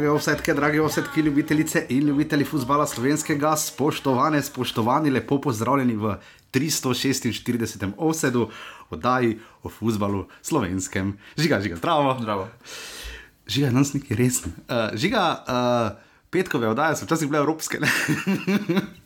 Drage ovsetke, drage ovsetke, ljubitelice in ljubitelji futbola slovenskega, spoštovane, spoštovani, lepo pozdravljeni v 346. ovsedu, oddaji o futbalu slovenskem. Žiga, žiga, zdravo. Zdravo. Žiga, danes nekaj resno. Uh, žiga, uh, petkove oddaje so včasih bile evropske.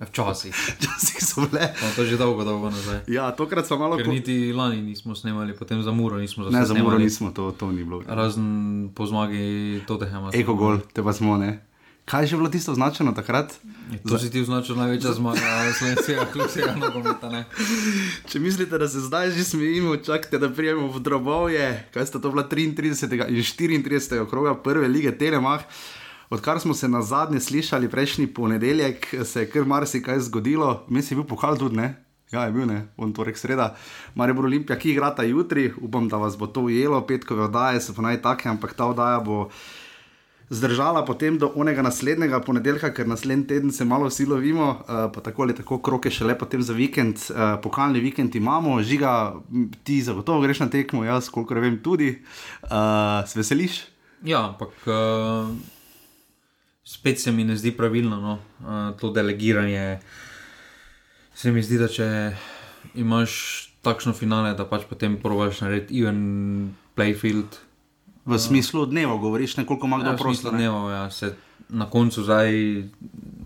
Včasih. Včasih so bile. No, to je že dolgo, dolgo nazaj. Ja, tokrat smo malo Ker po- niti lani nismo snemali, potem za muro nismo Ne, za muro nismo, to, to ni bilo. Razen po zmagi Tottenhama. Eko gol, te pa smo ne. Kaj je že bilo tisto označeno takrat? To si ti označil največja zmaga slovenskega klubskega nogometa. ne? Če mislite, da se zdaj že smejimo, čakajte, da prijemo v drobovje, kaj sta to bila 33. in 34. kroga prve lige Telemah. Odkar smo se na zadnje slišali prejšnji ponedeljek, se je kar marsikaj zgodilo, mi si bil pokal tudi, ne? Ja, je bil ne, on torek sreda, Mare bo Olimpija, ki igrata jutri, upam, da vas bo to ujelo, petkove oddaje so pa naj take, ampak ta oddaja bo zdržala potem do onega naslednjega ponedeljka, ker naslednji teden se malo vsi lovimo, uh, pa tako ali tako kroke šele potem za vikend, uh, pokalni vikend imamo, žiga, ti zagotovo greš na tekmo, jaz, kolikor vem, tudi. Uh, se veseliš? Ja, ampak uh, spet se mi ne zdi pravilno no? uh, to delegiranje. Se mi zdi, da če imaš takšno finale, da pač potem provaš narediti even playfield. V smislu dneva, govoriš, nekoliko ima kdo Ja, smislu ne? dnevov, ja, se na koncu zdaj,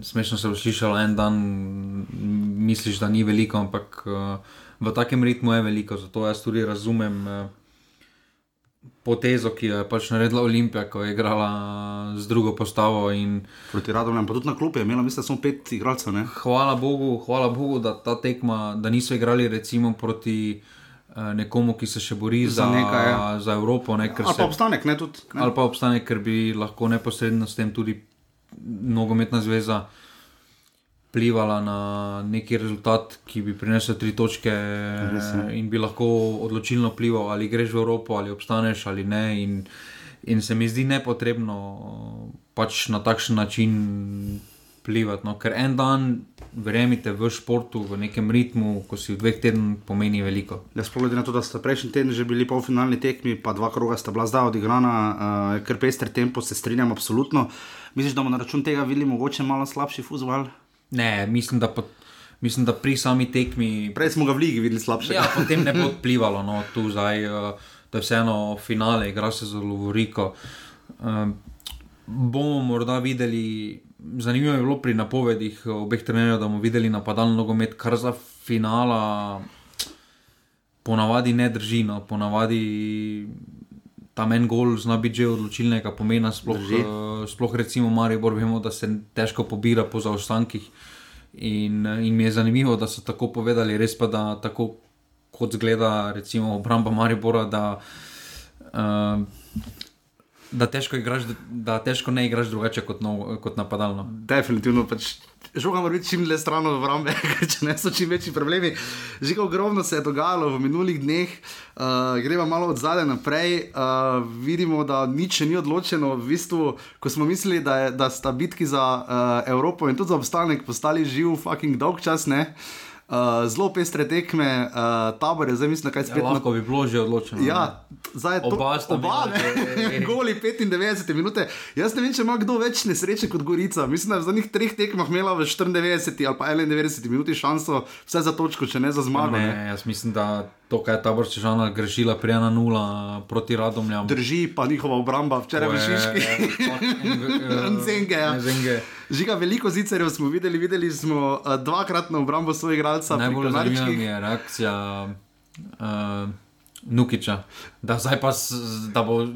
smešno se bo slišalo, en dan misliš, da ni veliko, ampak uh, v takem ritmu je veliko. Zato jaz tudi razumem uh, potezo, ki jo je pač naredila Olimpija, ko je igrala z drugo postavo. In Proti Radomljam, pa tudi na klubi je imela, mislim, samo pet igralcev. ne? hvala Bogu, hvala Bogu, da ta tekma, da niso igrali recimo proti. eh, Nekomu, ki se še bori Za za, nekaj, ja. za Evropo, ne, Ali se pa obstanek, ne tudi. Ne? ali pa obstane, ker bi lahko neposredno s tem tudi nogometna zveza vplivala na neki rezultat, ki bi prinesel tri točke in bi lahko odločilno vplival, ali greš v Evropo, ali obstaneš ali ne. In, in se mi zdi nepotrebno pač na takšen način vplivati. No? Ker en dan, verjemite, v športu, v nekem ritmu, ko si v dveh tednih, pomeni veliko. Ja, sploh glede na to, da sta prejšnji teden že bili polfinalni tekmi, pa dva kroga sta bila zdaj odigrana, uh, ker pester tempo, se strinjam absolutno. Misliš, da bomo na račun tega videli mogoče malo slabši futbol? Ne, mislim, da, pot, mislim, da pri sami tekmi Prej smo ga v ligi videli slabše. Ja, potem ne bo vplivalo, no, tu zdaj, uh, da je vseeno finale, igra se za Lovoriko. Um, bomo morda videli, zanimivo je bilo pri napovedih eh, obeh trenerjev, da bomo videli napadalni nogomet, kar za finala ponavadi ne drži. No, ponavadi ta men gol zna biti že odločilnega pomena, sploh, Drži. uh, sploh recimo Maribor, vemo, da se težko pobira po zaostankih. In, eh, in mi je zanimivo, da so tako povedali, res pa da tako kot zgleda, recimo obramba Maribora, da, uh, da, težko igraš, da težko ne igraš drugače kot, no, kot napadalno. Definitivno pač. Žoga mora biti čim dlje stran od obrambe, ker če ne so čim večji problemi. Že ogromno se je dogajalo v minulih dneh, uh, greva malo od zadaj naprej. Uh, vidimo, da nič ni odločeno. V bistvu, ko smo mislili, da, je, da sta bitki za uh, Evropo in tudi za obstanek postali živ, fucking dolg čas, ne. Uh, zelo pestre tekme, uh, tabor je zdaj, mislim, kaj Ja, spet na lahko bi bilo že odločeno. Ja, zdaj je to Oba oba, ne, goli 95 minut. Jaz ne vem, če ima kdo več nesreče kot Gorica. Mislim, da je v zadnjih treh tekmah imela v 94 ali pa 91 minuti šanso vse za točko, če ne za zmago. Ne. Ne, jaz mislim, da to, kar je tabor Čežana grešila pri 1-0 proti Radomljam. Drži pa njihova obramba, včeraj v Šiški. Nzenge, ja. Nzenge. Žiga, veliko zicerjev smo videli, videli smo uh, dvakrat na obrambo svojega igralca. pri Najbolj zanimiva mi je reakcija uh, Nukiča, da pa da bo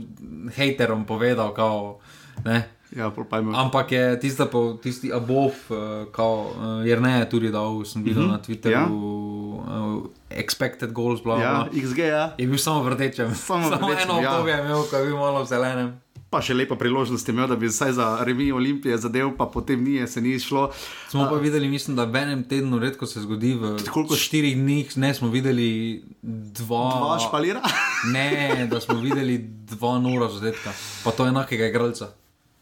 haterom povedal, kao, ne. Ja. Ampak je tista, po, tisti abov, uh, kao, uh, jer ne je tudi dal, sem videl mm -hmm. na Twitterju, Ja. ja. uh, expected goals, bla, bla. Ja, bla. XG, ja. Je bil samo v rdečem. Samo samo rdečem, eno ja. obdobje je imel, ko je bil malo v zelenem. Pa še lepa priložnost je imel, da bi vsaj za remi Olimpije zadev, pa potem ni, se ni šlo. Smo pa videli, mislim, da v enem tednu redko se zgodi, v Koliko- štirih dneh ne smo videli dva. Dva špalira. Ne, da smo videli dva nora zadetka, pa to enakega igralca.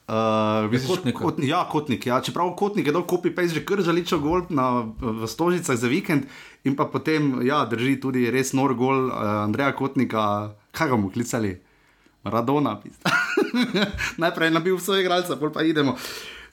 Uh, misliš, Kotnika. kot, ja, kotnik. Ja. Čeprav kotnik je dol kopi, pa je že kar žaličo gol na, v Stožicah za vikend in pa potem ja, drži tudi res nor gol uh, Andreja Kotnika, kaj ga bomo klicali. Radona. Najprej nabil vse igralce, pol pa idemo.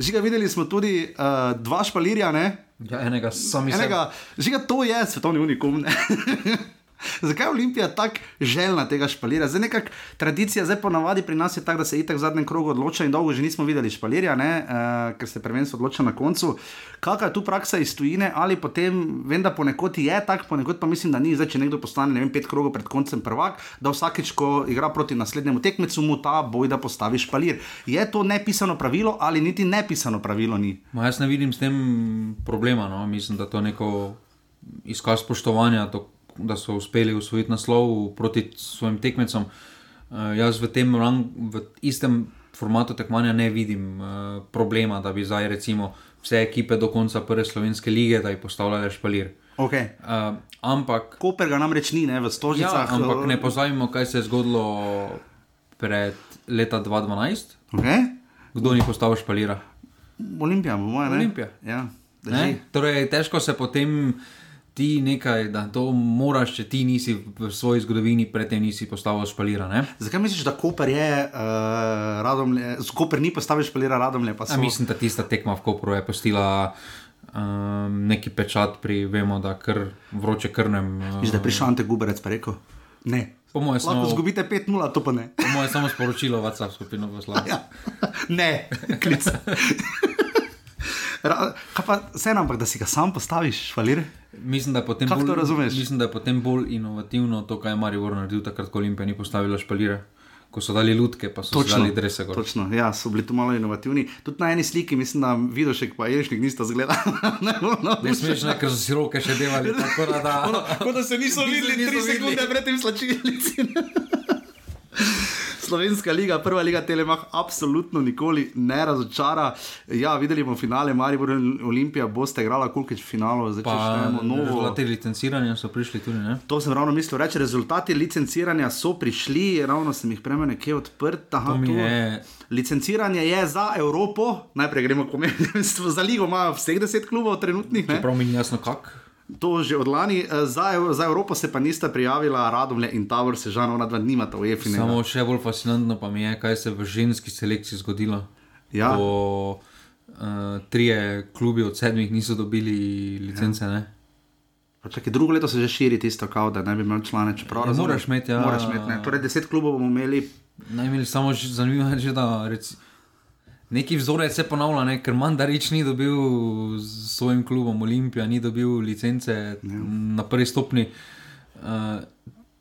Žiga, videli smo tudi uh, dva špalirja, ne? Ja, enega sami Enega, žiga, to je svetovni unikum. Zakaj je Olimpija tako željna tega špalira? Zdaj nekak tradicija, zdaj ponavadi pri nas je tako, da se itak v zadnjem krogu odloča in dolgo že nismo videli špalirja, ne, uh, ker se prvenstvo odloča na koncu. Kakšna je tu praksa iz tujine ali potem, vem, da ponekod je tako, ponekod pa mislim, da ni. Zdaj, če nekdo postane ne vem, pet krogov pred koncem prvak, da vsakeč, ko igra proti naslednjemu tekmecu, mu ta boj, da postavi špalir. Je to nepisano pravilo ali niti nepisano pravilo ni? Ma jaz ne vidim s tem problema. No. Mislim, da to je neko izkaz spoštovanja, to, da so uspeli usvojiti naslov proti svojim tekmecem. Uh, jaz v tem rang, v istem formatu tekmovanja ne vidim uh, problema, da bi zdaj recimo vse ekipe do konca prve slovenske lige, da jih postavljale špalir. Okay. Uh, ampak, Koper ga namreč ni, ne, v ja, stožicah. ampak ne pozabimo, kaj se je zgodilo pred leta 2012. Okay. Kdo ni postavil špalira? Olimpija, mojem. ne? Olimpija. Ja, Ne? drži. Torej, težko se potem ti nekaj, da to moraš, če ti nisi v svoji zgodovini predtem nisi postavil špalira. Ne? Zakaj misliš, da Koper je, uh, radomlje, Koper ni postavil špalira radomlje? Pa A so, mislim, da tista tekma v Kopru je postila um, neki pečat pri, vemo, da kar vroče krnem. Uh, da je prišel Ante Guberec pa rekel? Ne. po mojem Lahko samo, zgubite 5-0, to pa ne. po moje samo sporočilo WhatsApp skupino poslal. Ja. ne, klic. Kaj pa vseeno, ampak da si ga sam postaviš, špalir? Mislim, da je potem Kako bolj, mislim, da je potem bolj inovativno to, kaj je Marijo naredil takrat, ko Olimpija ni postavila špalire. Ko so dali lutke, pa so Točno, dali drese gor. Točno, ja, so bili tu malo inovativni. Tudi na eni sliki, mislim, da Vidošek pa Ješnik nista zgleda. ne, no, Ne smeš, ne, ker so si roke še devali, tako da. da Kot da se niso videli niso 3 videli. sekunde pred tem slačilnici. Slovenska liga, prva liga Telemach, absolutno nikoli ne razočara. Ja, videli bomo finale, Maribor in Olimpija, boste igrala kulkič v finalu, zdaj Pa štejemo novo. rezultati licenciranja so prišli tudi, ne? To sem ravno mislil reči, rezultati licenciranja so prišli, ravno sem jih prejme nekje odprt. Aha, je- Licenciranje je za Evropo, najprej gremo komentirati, za ligo imajo vseh deset klubov trenutnih. Ne? Prav mi ni jasno, kako. To že od lani, eh, za, za Evropo se pa nista prijavila Radomlje in Tavor, se žal ona dva nimata v EFI. Samo še bolj fascinantno pa mi je, kaj se je v ženski selekciji zgodilo. Ja. Ko uh, trije klubi od sedmih niso dobili licence. Ja. Čakaj, drugo leto se že širi tisto, kao, da ne bi imel člane. Čeprav Ja, razumem. moraš imeti, ja. Moraš imeti, ne. Torej, deset klubov bomo imeli. Naj imeli samo zanimivo, je da reci, neki vzorec se ponavlja, ne? ker Mandarič ni dobil s svojim klubom Olimpija, ni dobil licence ja. na prvi stopni. Uh,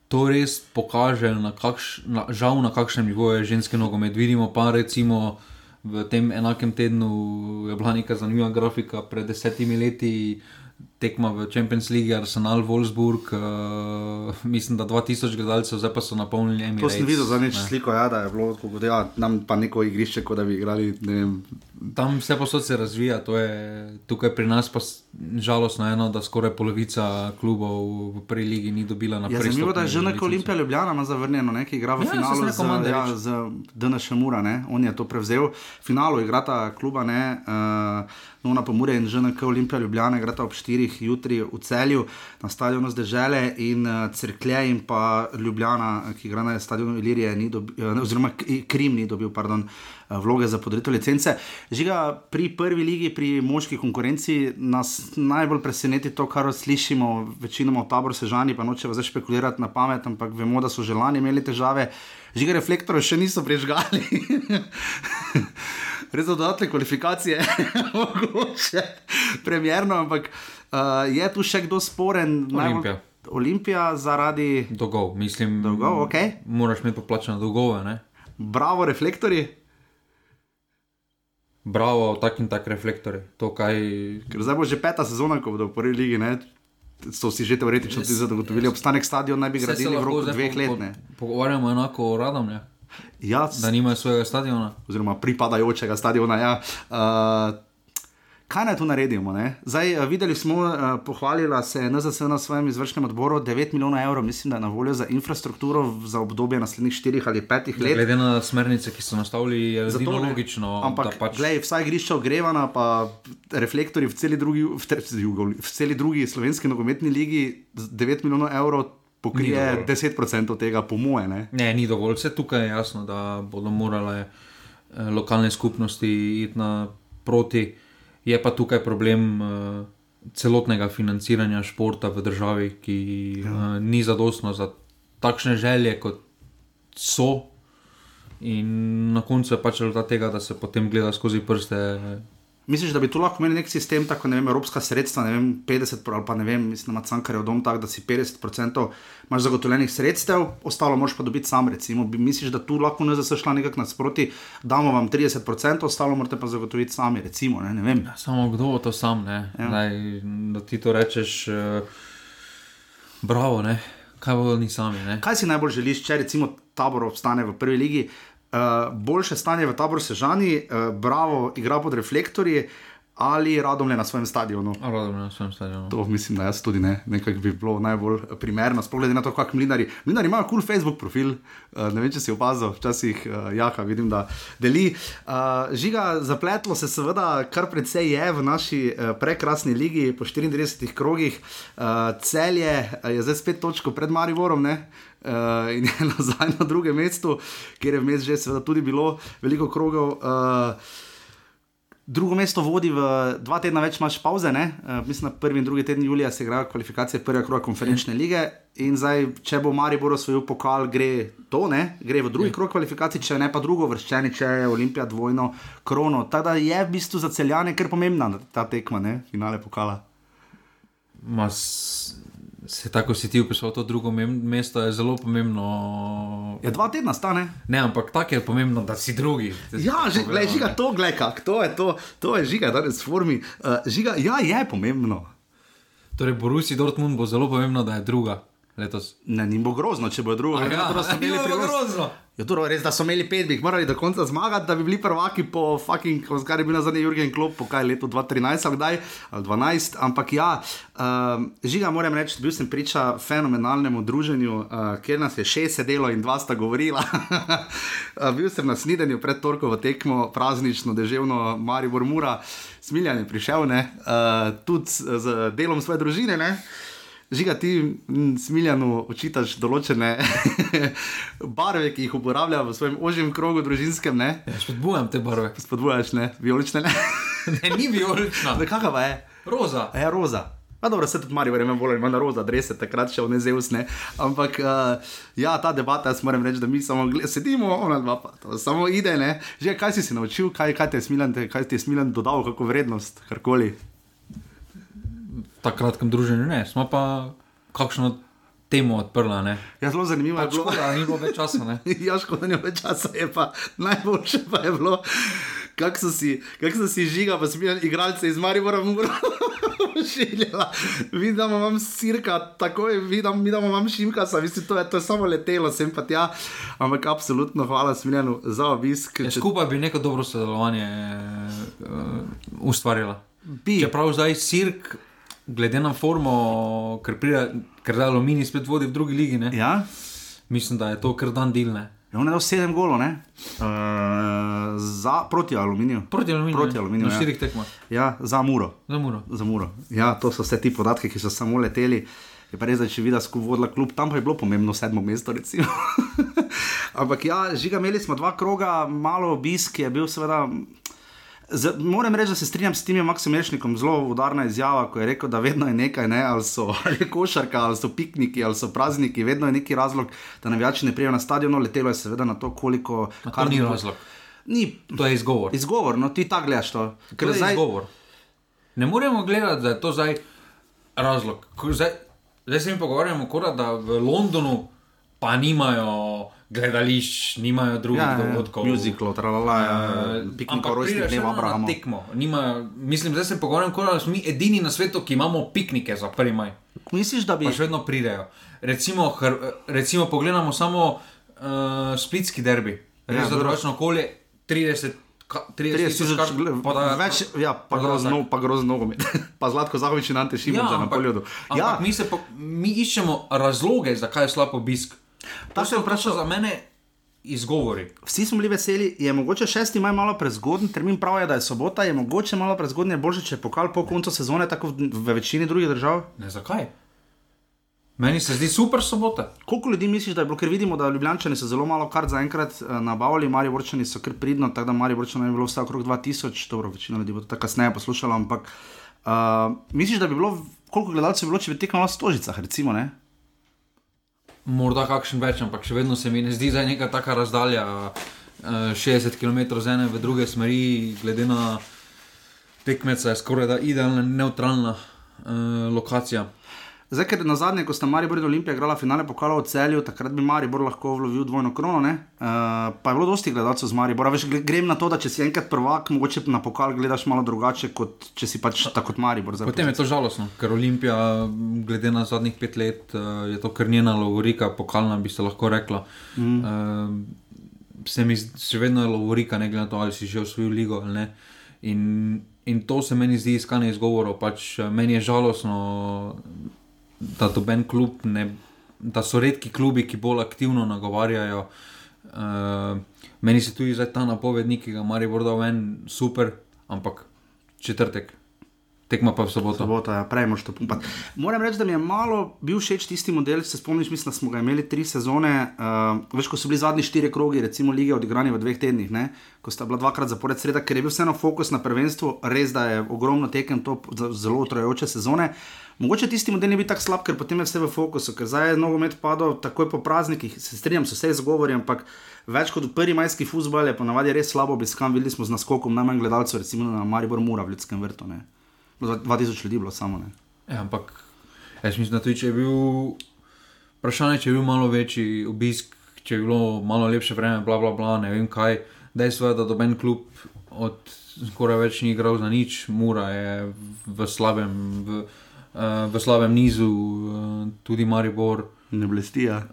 to res pokaže, na kakš, na, žal na kakšnem nivoju je ženski nogomet. Vidimo pa recimo. V tem enakem tednu je bila neka zanimiva grafika, pred desetimi leti tekma v Champions League, Arsenal, Wolfsburg, uh, mislim, da 2000 gledalcev, zdaj pa so napolnili Emirates. To sem videl za nič ne. sliko, ja, da je bilo tako, da ja, nam pa neko igrišče, kot da bi igrali. ne Vem, Tam vse posod se razvija, to je tukaj pri nas pa žalostno eno, da skoraj polovica klubov v prvi ligi ni dobila na Ja, prvi zanimivo, da je že neko. Olimpija Ljubljana ima zavrnjeno, ne, ki igra v Ja, finalu z, ja, z DNŠ Mura, ne. on je to prevzel. V finalu igrata kluba, ne, uh, Nona Pomure in ŽNK Olimpija Ljubljana, igrata ob 4 jutri v celju na stadionu Zdežele in uh, Cerklje in pa Ljubljana, ki igra na stadionu Ilirije, ni dobi, uh, oziroma Krim ni dobil, pardon, uh, vloge za podrito licence. Žiga pri prvi ligi, pri moški konkurenci nas najbolj preseneti to, kar slišimo, večinoma v tabor sežani, pa nočemo zdaj špekulirati na pamet, ampak vemo, da so že lani imeli težave. Žiga reflektorjev še niso prižgali. Res za dodatne kvalifikacije, mogoče premjerno, ampak uh, je tu še kdo sporen? Olimpija. Olimpija zaradi Dolgov, mislim. dolgov, ok. Moraš imeti poplačane dolgove, ne? Bravo, reflektorji. Bravo, tak in tak reflektori. To, kaj... Ker zdaj bo že peta sezona, ko bodo v prvi ligi, ne? so si že teoretično tudi zagotovili. Obstanek stadiona naj bi gradili v roku dveh let. ne. Pogovarjamo enako o Radomlju, Ja, da nimajo svojega stadiona. oziroma pripadajočega stadiona. Ja. Uh, kaj naj tu naredimo? Ne? Zdaj, uh, videli smo, uh, pohvalila se je NZS na svojem izvršnem odboru 9 milijonov evrov, mislim, da je na voljo za infrastrukturo za obdobje naslednjih 4 ali 5 let. Glede na smernice, ki so nastavili, je zelo logično, Ampak, pač glej, vsa igrišča ogrevana, pa reflektori v celi drugi, v, te, v celi drugi slovenski nogometni ligi z 9 milijonov evrov. pokrije 10% tega, po moje. Ne? ne, ni dovolj. Vse tukaj je jasno, da bodo morale eh, lokalne skupnosti iti naproti. Je pa tukaj problem eh, celotnega financiranja športa v državi, ki ja. eh, ni zadostno za takšne želje, kot so. In na koncu je pač rezultat tega, da se potem gleda skozi prste. Misliš, da bi tu lahko imeli nek sistem, tako ne vem, evropska sredstva, ne vem, 50 ali pa ne vem, mislim, da ima Cankar v dom tak, da si 50% imaš zagotovljenih sredstev, ostalo moš pa dobiti sam, recimo. Bi, misliš, da tu lahko ne zašla nekako nasproti, damo vam 30%, ostalo morate pa zagotoviti sami, recimo, ne, ne vem. Ja, samo kdo bo to sam, ne? Ja. Daj, da ti to rečeš, uh, bravo, ne? kaj bodo oni sami. Ne? Kaj si najbolj želiš, če recimo tabor obstane v prvi ligi? Uh, boljše stanje v taboru Sežani, uh, Bravo igra pod reflektorji ali Radomlje na svojem stadionu. Radom na svojem stadionu. To mislim, da jaz tudi ne, nekako bi bilo najbolj primerno, sploh glede na to, kako mlinari. Mlinari imajo kul cool Facebook profil, uh, ne vem, če si opazil, včasih uh, jaka vidim, da deli. Uh, žiga, zapletlo se seveda kar precej je v naši uh, prekrasni ligi po 34 krogih. Uh, celje je zdaj spet točko pred Mariborom, ne? Uh, in je nazaj na drugem mestu, kjer je vmes že seveda tudi bilo veliko krogov. Uh, Drugo mesto vodi v dva tedna več, imaš pauze, uh, mislim, na prvi in drugi teden julija se igrajo kvalifikacije prvega kroga konferenčne lige. In zdaj, če bo Maribor osvojil pokal, gre to, ne? gre v drugi krog kvalifikacij, če ne pa drugo vrščeni, če je Olimpija dvojno krono. Tako da je v bistvu za celjane kar pomembna ta tekma, ne? finale pokala. Ma, s- se tako si ti upisal, to drugo mesto je zelo pomembno. Ja, dva tedna stane. Ne, ampak tako je pomembno, da si drugi. Ja, že, glej, žiga to, glej, kak, to je to, to je žiga, danes v formi. Uh, žiga, ja, je pomembno. Torej, Borusi Dortmund bo zelo pomembno, da je druga letos. Ne, ni bo grozno, če bo drugo. Ja, Torej so imeli bilo bo priložnost- grozno. Ja, to je res, da so imeli pet, bi jih morali do konca zmagati, da bi bili prvaki po fucking, kar je bil nazadnje Jurgen Klopp, po kaj leto 2013 ali kdaj, ali 12. Ampak ja, um, žiga moram reči, bil sem priča fenomenalnemu druženju, uh, kjer nas je šest sedelo in dva sta govorila. uh, bil sem na snidenju pred torkovo tekmo, praznično, deževno, Maribor Mura, smiljan je prišel, ne, uh, tudi z, z delom svoje družine. Ne. Žiga, ti Smiljanu očitaš določene barve, ki jih uporablja v svojem ožjem krogu družinskem, ne? Ja, spodbujam te barve. Spodbujaš, ne? Vijolične, ne? Ne, ni vijolična, Ne, kakava je? roza. A je roza. Pa dobro, se tudi Marijo vreme bolj ima na roza, drese, takrat še v Nezeus, ne. Ampak uh, ja, ta debata, jaz moram reči, da mi samo gled, sedimo, ona dva pa to samo ide, ne. Že kaj si si naučil, kaj, kaj, te je Smiljan, te- kaj ti je Smiljan dodal, kako vrednost, karkoli. V tako kratkem druženju ne, smo pa kakšno temo odprla. Ne. Ja, zelo zanimivo je Pač bilo. škoda, da ni bilo več časa. Ja, škoda, da ni več časa, je pa najboljše pa je bilo, kako so si, kak so si žiga, pa smijali igralce iz Maribora Mura. Šiljala, vidimo vam sirka, tako je, vidimo, vam šimka, mislim, to je, to je samo letelo sem pa tja, ampak absolutno hvala Smiljanu za obisk. Ja, skupaj bi neko dobro sodelovanje uh, ustvarila. Bi. Čeprav zdaj sirk, glede na formo, ker, pride, ker zdaj aluminij spet vodi v drugi ligi, ne, Ja, mislim, da je to kar dan dilne. je on je dal sedem golov, ne? Uh, za, proti aluminiju. Proti aluminiju. Proti ne, aluminiju, Na ja. štirih tekmah, Ja, za muro. za muro. za muro. Ja, to so vse ti podatki, ki so samo leteli. Je pa res, da če vidiš, ko vodila klub, tam pa je bilo pomembno sedmo mesto. Ampak ja, žiga, imeli smo dva kroga, malo obisk je bil, seveda. Z, moram reči, da se strinjam s tem Maksom Mešnikom, zelo udarna izjava, ko je rekel, da vedno je nekaj, ne, ali so ali košarka, ali so pikniki, ali so prazniki, vedno je neki razlog, da navijači ne prijajo na stadion, letelo je seveda na to, koliko. Ma To ni razlog. Ni To je izgovor. izgovor, no ti tako gledaš to. To je izgovor. Ne moremo gledati, da je to zdaj razlog. Zdaj, zdaj se mi pogovarjamo, kot da v Londonu pa nimajo gledališč, nimajo drugih Ja, ja, dogodkov. Musical, tralala, ja, Eh, piknik rojstnih na Abrahama. tekmo. Nimajo, mislim, zdaj se pogovarjam, kot da smo mi edini na svetu, ki imamo piknike za 1. maj. Misliš, da bi. Pa še vedno pridejo. Recimo, hr, recimo pogledamo samo uh, splitski derbi, res Ja, ja, za drugačno okolje, 30. ka- 30 30 tisoč več, ja, pa grozno, pa grozno nogomet. pa Zlatko Zahovič in Ante Šimon ja, na poljodu. ampak Ja, mi, se po, mi iščemo razloge, zakaj je slab obisk. Ta To se je so za mene izgovori. vsi smo bili veseli, je mogoče 6. maj malo prezgodn, termin pravi, je, da je sobota, je mogoče malo prezgodn, je boljše, če je pokal po koncu sezone, tako v, v večini drugih držav. Ne, zakaj? Meni se zdi super sobota. Koliko ljudi misliš, da je bilo, ker vidimo, da Ljubljani so zelo malo kar zaenkrat uh, nabavili, Mari Vrčani so kar pridno, tako da Mari Vrčani je bilo vse okrog 2000, dobro, večina ljudi bo to kasneje poslušala, ampak uh, misliš, da bi bilo, koliko gledalcev bi bilo, če bi tekmo na stožicah, recimo, ne? Morda kakšen več, ampak še vedno se mi ne zdi, da je neka taka razdalja. Uh, 60 km z ene v druge smeri, glede na tekmeca, je skoraj da idealna, neutralna uh, lokacija. Zdaj, ker na zadnje, ko sta Maribor in Olimpija igrala finale pokala v celju, takrat bi Maribor lahko vlovil dvojno krono, uh, pa je bilo dosti gledalcev z Maribora. Veš, grem na to, da če si enkrat prvak, mogoče na pokal gledaš malo drugače, kot če si pač tako kot Maribor. Potem je to žalostno, ker Olimpija, glede na zadnjih pet let, uh, je to kar njena lovorika, pokalna bi se lahko rekla. Mm. Uh, se mi še vedno je lovorika, ne glede na to, ali si že osvojil ligo ali ne. In, in to se meni zdi iskanje izgovorov. Pač, meni je žalostno, da, klub ne, da so redki klubi, ki bolj aktivno nagovarjajo. Uh, meni se tudi zdaj ta napovednik, ki ga Mari Bordo ven, super, ampak četrtek. Tekma pa v soboto. Sobota, ja, prej moš to pumpati. Moram reči, da mi je malo bil všeč tisti model, se spomniš, mislim, da smo ga imeli tri sezone, uh, več kot so bili zadnji štiri krogi, recimo lige odigrani v dveh tednih, ne? ko sta bila dvakrat zapored sreda, ker je bil vseeno fokus na prvenstvu, res da je ogromno tekem, to zelo utrojajoče sezone. Mogoče tisti model ne bi tako slab, ker potem je vse v fokusu, ker zdaj je nogomet padal takoj po praznikih, se strinjam, so vse izgovori, ampak več kot prvi majski futbol je ponavadi res slabo obiskan. Videli smo z naskokom najmanj gledalcev, recimo na Maribor Mura v Ljudskem vrtu. 2000 ljudi bilo samo. Ja, ampak jaz mislim, da tudi če je bil vprašanje, če je bil malo večji obisk, če je bilo malo lepše vreme, bla bla bla, ne vem kaj. Dejstvo je, da doben klub od skoraj več ni igral za nič, Mura je v slabem. V, uh, v slabem nizu, uh, tudi Maribor. Ne blesti. Ja.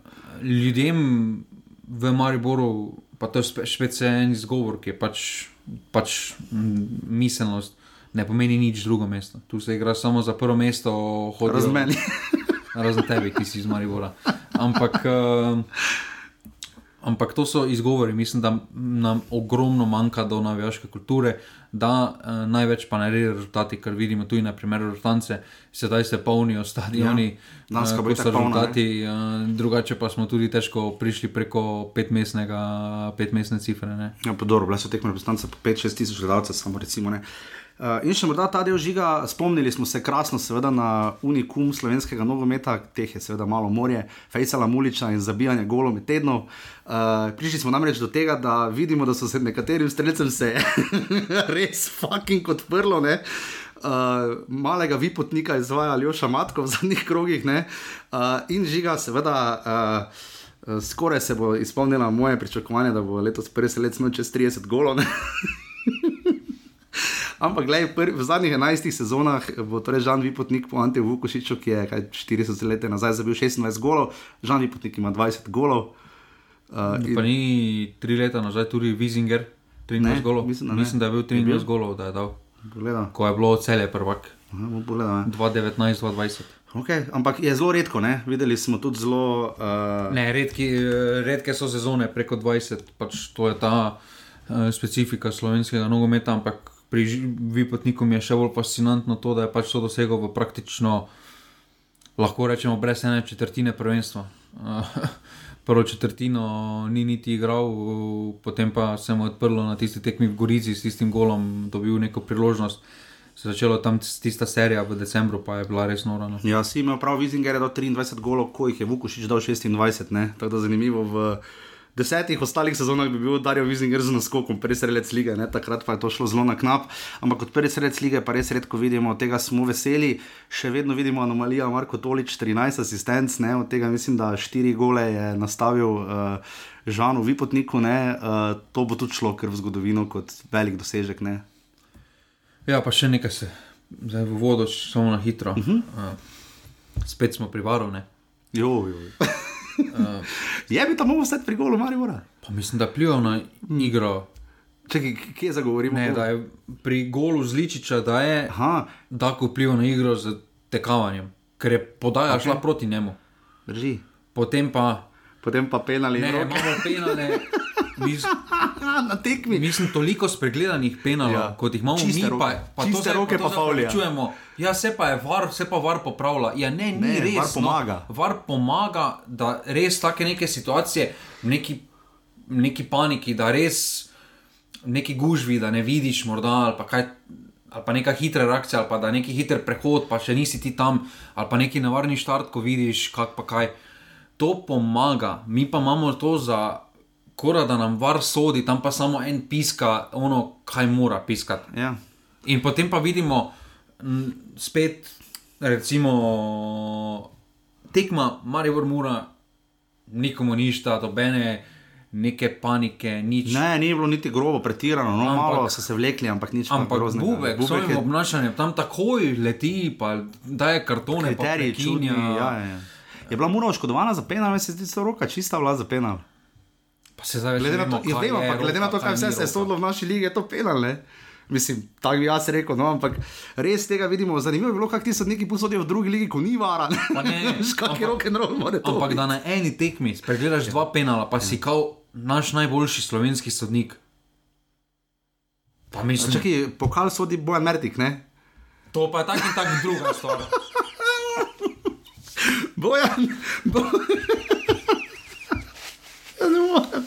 Ljudem v Mariboru, pa to je specialen izgovor, ki je pač, pač miselnost, ne pomeni nič drugo mesto. Tu se igra samo za prvo mesto, hodijo z meni. Razen tebe, ki si iz Maribora. Ampak. Uh, Ampak to so izgovori, mislim, da nam ogromno manjka do navijaške kulture, da eh, največ pa naredijo rezultati, kar vidimo tudi na primeru Rotance, sedaj se polnijo stadioni, ja, eh, kot so rezultati, eh, drugače pa smo tudi težko prišli preko petmestne cifre. Ja, pa dobro, bile so tekme reprezentance po 5-6 tisoč gledalcev, samo recimo ne. Uh, in še morda ta del žiga, spomnili smo se krasno, seveda na unikum slovenskega nogometa, teh je seveda malo morje, Fejsala Muliča in zabijanje golov med tednom. Uh, prišli smo namreč do tega, da vidimo, da so se nekaterim streljcem se res fucking odprlo. Uh, malega vipotnika izvaja Aljoša Matko v zadnjih krogih uh, in žiga, seveda. Uh, Skoraj se bo izpolnila moje pričakovanje, da bo letos prvi let čez 30 golov. Ampak, gledaj, v zadnjih 11 sezonah bo torej Žan Vipotnik po Ante Vukošiču, ki je kaj, 40 let nazaj zabil 26 golov, Žan Vipotnik ima 20 golov. Uh, in... Pa ni 3 leta nazaj tudi Vizinger, 13 ne, golov. Mislim, da, mislim, da je bil 13 golov, da je dal. Pogleda. Ko je bilo cele prvak. 2019-2020. Okay, ampak je zelo redko, ne? videli smo tudi zelo. Uh... Ne, redki, eh, redke so sezone preko 20, pač to je ta uh, specifika slovenskega nogometa, ampak pri Vipotniku je še bolj fascinantno to, da je pač to dosegel v praktično, lahko rečemo, brez ene četrtine prvenstva. Prvo četrtino ni niti igral, potem pa se mu je odprlo na tisti tekmi v Gorici s tistim golom, dobil neko priložnost. Se je začela tam tista serija v decembru, pa je bila res nora. No. Ja, si imel prav, Vizinger je dal 23 golov, ko jih je Vukošič dal 26, tako da zanimivo. V desetih ostalih sezonah bi bil Darijo Vizinger z naskokom, prvi sredec lige, ne? takrat pa je to šlo zelo na knap. Ampak kot prvi sredec lige, pa res redko vidimo, tega smo veseli. Še vedno vidimo anomalijo, Marko Tolič, 13 asistenc, ne? od tega mislim, da 4 gole je nastavil uh, Žanu Vipotniku. Uh, to bo tudi šlo, ker v zgodovino kot velik dosežek. Ne? Ja, pa še nekaj se, zdaj v vodo, samo na hitro. Uh -huh. uh, spet smo pri varu. Jo, jo. Uh, je bi tam stati pri golu, ali mora? Pa mislim, da pliva na igro. Čekaj, kje zagovorimo? Ne, da je pri golu zličiča, da je tako vplival na igro z tekavanjem, ker je podaja okay. šla proti njemu. Drži. Potem pa. Potem pa penali. Ne, imamo penale. mis, na tekmi. mislim, toliko spregledanih penalov, Ja. kot jih imamo Čiste mi, roke. pa, pa Čiste zdaj- roke to pa favlija. Čujemo, ja, se pa je var, se pa var popravlja. Ja, ne, ni Ne, res. VAR pomaga. No. Var pomaga, da res take neke situacije, neki, neki paniki, da res neki gužvi, da ne vidiš morda ali pa kaj. Ali pa neka hitra reakcija, ali pa da neki hiter prehod, pa še nisi ti tam, ali pa neki nevarni štart, ko vidiš, kak pa kaj. To pomaga, mi pa imamo to za kora, da nam var sodi, tam pa samo en piska, ono, kaj mora piskati. Ja. In potem pa vidimo m, spet, recimo, tekma, Maribor mora, nikomu ništa, dobene neke panike, nič. Ne, ni bilo niti grobo, pretirano, no, Ampak- malo so se vlekli, ampak nič pa Ampak groznega. Bubek, s svojim je obnašanjem tam takoj leti, pa daje kartone, pa kriterij čudni. prekinja. Ja, ja. Je bila mura oškodovana za penal, se zdi, da je roka čista bila za penal. Pa se zdaj Glede na to, ja, vem, ampak glede na to, kaj vse se je sodilo v naši ligi, je to penal. Ne? Mislim, tako bi jaz rekel, no, ampak res tega vidimo. Zanimivo je bilo, kako ti sodniki posodijo v drugi ligi, ko ni vara. Pa ne, Veš, kak je ampak- rock and roll, mora to. Ampak biti. da na eni tekmi spregledaš dva penala, pa si kao naš najboljši slovenski sodnik. Pa mislim, Čakaj, pokal sodi Bojan Mertik, ne? to pa je tako in tako druga stvar. Bojan, Bojan. Ne morem.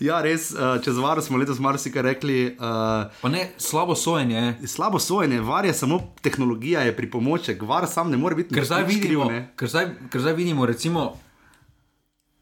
Ja, res, uh, čez varo smo letos marsikaj rekli. Uh, Pa ne, slabo sojenje je. slabo sojenje, var je samo tehnologija, je pripomoček, var sam ne more biti Ker zdaj, kriv, vidimo, ne. ker, zdaj, ker zdaj vidimo, recimo,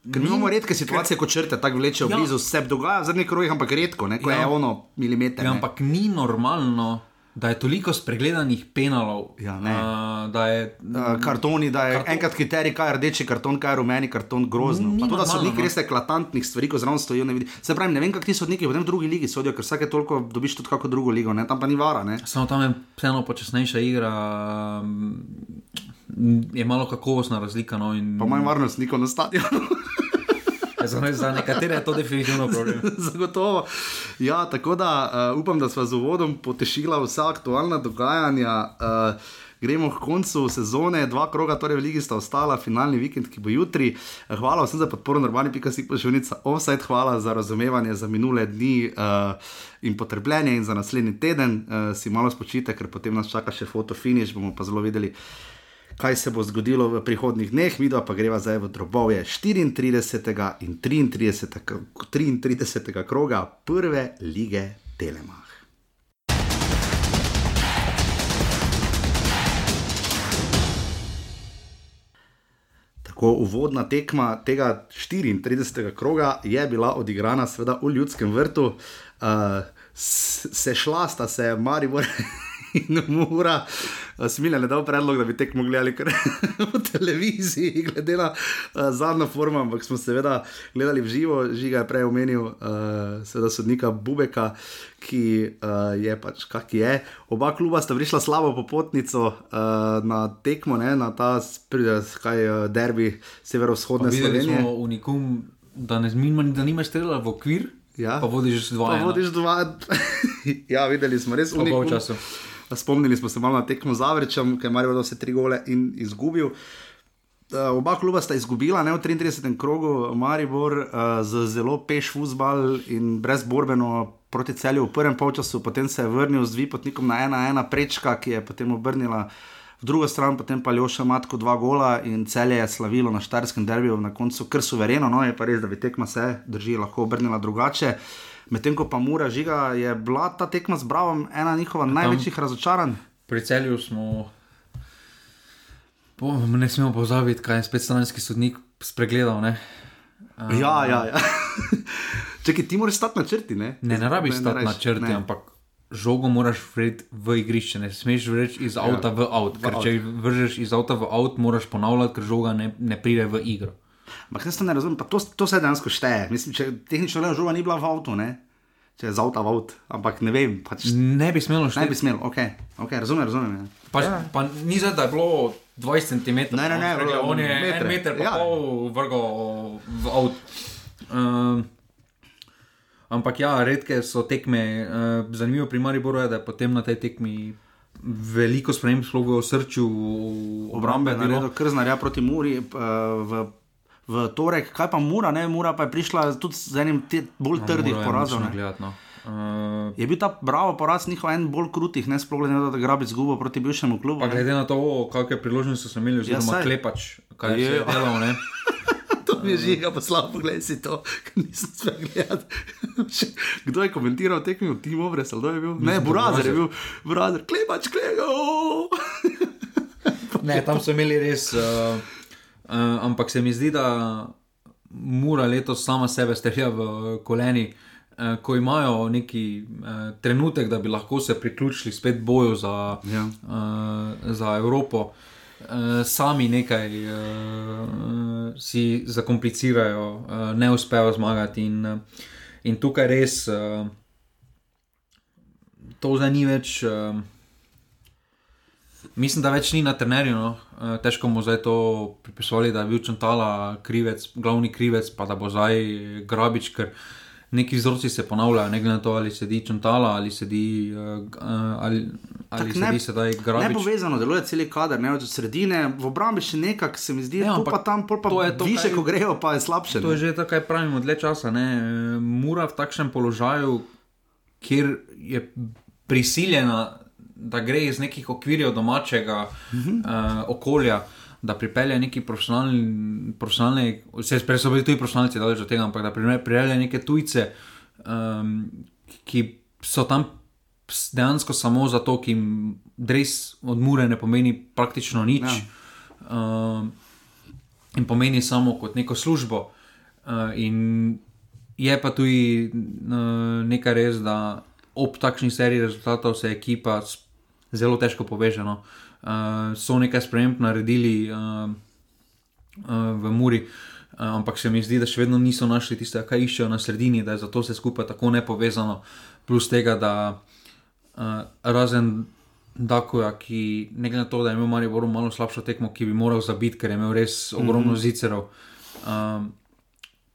Ker imamo redke situacije, ko črte tako vlečejo Ja. blizu, se dogaja v zadnjih krogih, ampak redko, ne, ko Ja. je ono milimeter. ja, ampak ni normalno, da je toliko spregledanih penalov. Ja, ne. a, da je, Uh, kartoni, da je Karton- enkrat kriterij, kaj je rdeči karton, kaj je rumeni karton, grozno. Ni Pa to, da so neki no. res eklatantnih stvari, ko zraven stojijo, ne vidi. Se pravi, ne vem, kako ti sodniki potem v drugi ligi sodijo, ker vsake toliko dobiš tudi kako drugo ligo, ne? tam pa ni vara. Ne? Samo tam je vseeno počasnejša igra, mm, je malo kakovostna razlika. No, in, Pa manj varnostnikov na stadionu. za, za nekatere je to definitivno problem. Zagotovo. Ja, tako da uh, upam, da smo z uvodom potešila vsa aktualna dogajanja. Uh, Gremo k koncu sezone, dva kroga, torej v Ligi sta ostala, finalni vikend, ki bo jutri. Eh, Hvala vsem za podporo, normalni pika si pošiljnica offside, hvala za razumevanje za minule dni uh, in potrpljenje in za naslednji teden. Uh, si malo spočite, ker potem nas čaka še fotofiniš, bomo pa zelo videli, kaj se bo zgodilo v prihodnih dneh, mi pa greva zdaj v drobove 34. in 33. k- 33. kroga prve lige Telemach. Tako uvodna tekma tega 34. kroga je bila odigrana, seveda, v ljudskem vrtu. Uh, se šla sta se Maribor in Mura. Smilja ne dal predlog, da bi tekmo gledali kar v televiziji, glede na uh, zadnjo formo, ampak smo seveda gledali v živo, žiga je prej omenil, uh, seveda sodnika Bubeka, ki uh, je pač kak je. Oba kluba sta prišla slabo popotnico uh, na tekmo, ne, na ta spri- kaj, uh, derbi severovzhodne Slovenije. unikum, da ne zmima, da nimaš strela v okvir, Ja. pa vodiš dva. Pa vodiš dva. ja, videli smo res v unikum. Času. Spomnili smo se malo na tekmo z Avrečem, ki je dal vse tri gole in izgubil. Uh, oba kluba sta izgubila, ne v 33. krogu, Maribor uh, z zelo peš fusbal in brezborbeno proti celju v prvem polčasu, potem se je vrnil z dvipotnikom na 1-1 prečka, ki je potem obrnila v drugo stran, potem pa Ljoša Matko dva gola in celje je slavilo na Štarskem derbiju na koncu kar suvereno, no je pa res, da bi tekma se drži lahko obrnila drugače. Medtem ko pa Mura žiga, je bila ta tekma z Bravom ena njihova največjih razočaranj. Pri celju smo. Po, ne smemo pozabiti, kaj je spet stranski sodnik spregledal. Ne, Uh, ja, ja. ja. Čekaj, ti moraš stati na črti, ne? ne, ne rabiš stati na črti, ne. ampak žogo moraš vreti v igrišče. Ne smeš vreči iz avta v avt. Ker avt. če vržeš iz avta v avt, moraš ponavljati, ker žoga ne, ne pride v igro. Ampak jaz to ne razumem, pa to, to se dejansko šteje. Mislim, če tehnično gledano žoga ni bila v avtu, ne? Če je z avta v avt, ampak ne vem, pač Ne bi smelo ne šteti. bi smel, ok, okay razumem, razumem. Ja. Pa, pa ni zdaj, da je bilo 20 cm. Ne, ne, ne, on je metre. en meter, pa Ja. pol vrgal v avt. Um, ampak ja, redke so tekme. Uh, zanimivo pri Mariboru je, da je potem na tej tekmi veliko sprememb, sploh v srču obrambe. Obrambe, bilo. naredil krznarja proti Muri, uh, v, v torek, kaj pa Mura, ne Mura pa je prišla tudi z enim te, bolj No, trdih porazov. gledati, no. Uh, Je bil ta bravo poraz njihov en bolj krutih, ne sploh glede na to, da grabi zgubo proti bivšemu klubu. pa ne. glede na to, kakšne priložnosti so imeli, oziroma ja, klepač, kaj Je, je delal. To mi je žiga, pa slabo pogled si to, ker nisem spet gledal. Kdo je komentiral tekmo, Timo Obres, ali kdo je bil? Ne, Burazer je bil, Burazer, klepač, klega. Ne, tam so imeli res. Uh, uh, ampak se mi zdi, da mora letos sama sebe strelja v koleni, uh, ko imajo neki uh, trenutek, da bi lahko se priključili spet boju za, Ja. uh, za Evropo. Uh, sami nekaj uh, si zakomplicirajo, uh, ne uspejo zmagati, in, in tukaj res uh, to zdaj ni več. Uh, Mislim, da več ni na trenerju. No. Eh, Težko mu zdaj to pripisovali, da je bil Čantala krivec, glavni krivec, pa da bo zdaj grabič, ker neki vzorci se ponavljajo, ne glede na to, ali sedi Čantala ali sedi, uh, ali, ali Tak ne- sedi sedaj grabič. Nepovezano deluje cel kader, ne od sredine, v obrambi še nekaj, se mi zdi, Ja, pa tam, pol pa to je to, više, kaj- ko grejo, pa je slabše. To ne. je že tako, kaj pravimo, dlje časa. Ne? Eh, Mura v takšnem položaju, kjer je prisiljena, da gre iz nekih okvirjev domačega uh -huh. uh, okolja. Da pripelje neki profesionalni, profesionalni se prej so bili tudi profesionalci, da od tega, ampak da pripelje neke tujce, um, ki so tam dejansko samo zato, ki jim res od Mure ne pomeni praktično nič. Ja. Um, in pomeni samo kot neko službo. Uh, in je pa tudi uh, nekaj res, da ob takšni seriji rezultatov se ekipa zelo težko poveže. No. Uh, so nekaj sprememb naredili uh, uh, v Muri. Uh, ampak se mi zdi, da še vedno niso našli tistega, kar iščejo na sredini, da je zato vse skupaj tako nepovezano. Plus tega, da uh, razen Dakoja, ki ne glede na to, da je imel Maribor malo slabšo tekmo, ki bi moral zabiti, ker je imel res ogromno mm -hmm. zicerov. Um,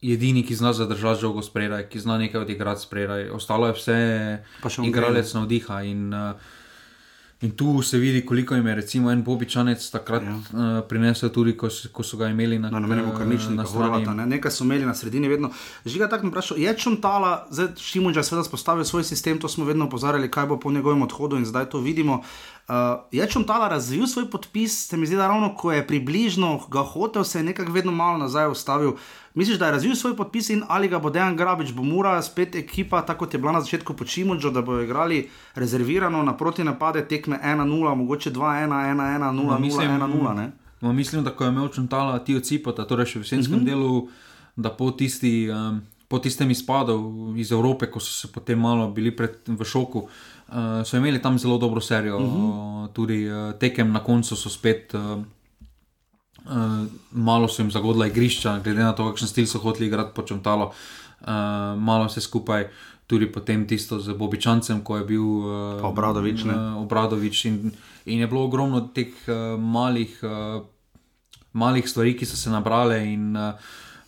edini, ki zna zadržati žogo spredaj, ki zna nekaj odigrati spredaj, ostalo je vse še on igralec navdiha. In, uh, in tu se vidi, koliko jim je recimo en Bobičanec takrat ja. uh, prinesel, tudi ko, ko so ga imeli na, Na nobenemu eh, karničniku, na Horvata, strani. ne? nekaj so imeli na sredini, vedno. Žiga tako mi vprašal, je Čuntala, zdaj Šimunča seveda spostavil svoj sistem, to smo vedno opozarjali, kaj bo po njegovem odhodu in zdaj to vidimo. Uh, je Čuntala razvil svoj podpis, se mi zdi, da ravno ko je približno ga hotel, se je nekako vedno malo nazaj ustavil. Misliš, da je razvil svoj podpis in ali ga bo Dejan Grabič, bo mora spet ekipa, tako kot je bila na začetku po Šimunču, da bo igrali rezervirano na proti napade tekme 1-0, mogoče 2-1, 1-1, 0-0, mislim, 1-0. ne? No, mislim, da ko je imel Čuntala Tijo Cipota, torej še v jesenskem mm -hmm. delu, da po, tisti, um, po tistem izpadu iz Evrope, ko so se potem malo bili pred, v šoku, uh, so imeli tam zelo dobro serijo. Mm -hmm. Tudi uh, tekem na koncu so spet. Uh, Uh, malo so jim zagodila igrišča, glede na to, kakšen stil so hoteli igrati po Čuntalo. Uh, malo vse skupaj, tudi potem tisto z Bobičancem, ko je bil uh, Pa Obradović, ne? uh, Obradovič in, in je bilo ogromno teh uh, malih, uh, malih stvari, ki so se nabrale. In, uh,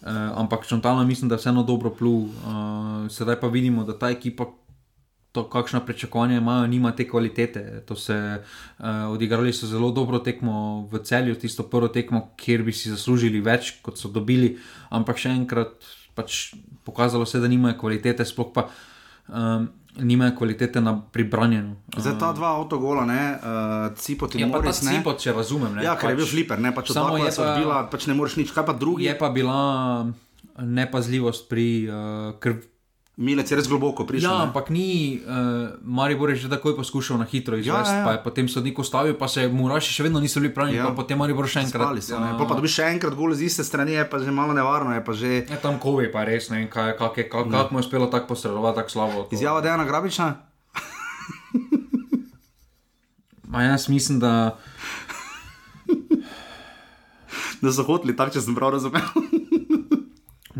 uh, ampak Čontala mislim, da je vseeno dobro plul. Uh, sedaj pa vidimo, da ta ekipa. To, kakšna pričakovanja imajo, nima te kvalitete. To se, uh, odigrali so zelo dobro tekmo v celju, tisto prvo tekmo, kjer bi si zaslužili več, kot so dobili, ampak še enkrat pač pokazalo se, da nimajo kvalitete, sploh pa um, nimajo kvalitete na pribranjenju. Zdaj ta dva avtogola, ne, uh, Cipot in Ja, Moris, ne. Cipot, če razumem. Ne, Ja, ker je bil fliper, ne, pač Samo je je pa... pa- bila, pač ne moreš nič, kaj pa drugi. Je pa bila nepazljivost pri uh, krv. Milec je res globoko prišel. Ja, ne. ampak ni, uh, Maribor je že takoj poskušal na hitro izvesti, Ja, ja. pa je potem sodnik ustavil, pa se Muraši še vedno niso bili pravi, Ja. ja. pa potem Maribor še enkrat. So, ne. Pol pa dobiš še enkrat gol z iste strani, je pa že malo nevarno, je pa že Ja, tam Kovi pa res ne vem, kaj, kak je, kak, kak mu je uspelo tako posredovati, tako slabo. To- izjava Dejana Grabiča. Ma jaz mislim, da Da so hoteli, tako če sem prav razumel.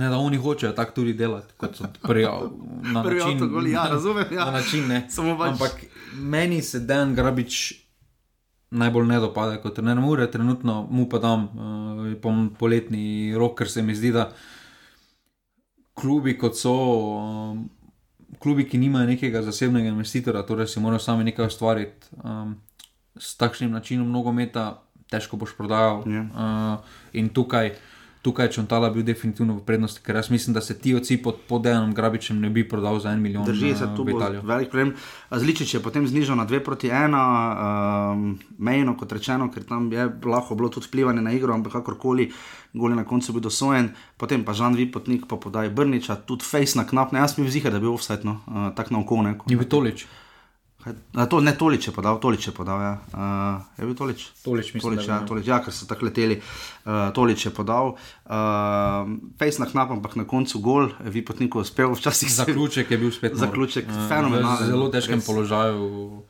Ne, da oni hočejo tako tudi delati, kot so prej na Prvi način. avtogol, ja, razumem, ja. Na način, ne. Pač- Ampak meni se Dan Grabič najbolj ne dopade kot trener Mure, trenutno mu pa dam uh, poletni rok, ker se mi zdi, da klubi kot so. Um, Klubi, ki nimajo nekega zasebnega investitorja, torej si morajo sami nekaj ustvariti, um, s takšnim načinom nogometa, težko boš prodajal. Ja. Uh, in tukaj tukaj je Čontala bil definitivno v prednosti, ker jaz mislim, da se ti oci pod, Dejanom Grabičem ne bi prodal za en milijon. Drži se eh, tu bo Italijo. velik problem. Zličič je potem znižal na 2 proti 1, um, mejno kot rečeno, ker tam je lahko bilo tudi vplivanje na igro, ampak kakorkoli, gol je na koncu bil dosojen, potem pa Žan Vipotnik pa podaja Brniča, tudi face na knap, ne, jaz mi vzika, da bi bil offset, no, uh, tako na oko, ne. Ni bil Tolič. Kaj, a, to ne Tolič je podal, Tolič je podal, ja. Uh, je bil Tolič? Tolič, mislim, Tolič, ja, bil. Tolič, ja, ker so tako leteli. Uh, Tolič je podal, uh, face na knap, ampak na koncu gol, Vipotnik je uspel, včasih se- Zaključek je bil spet. nor. Zaključek, Eh, fenomenalen, V zelo težkem res. položaju.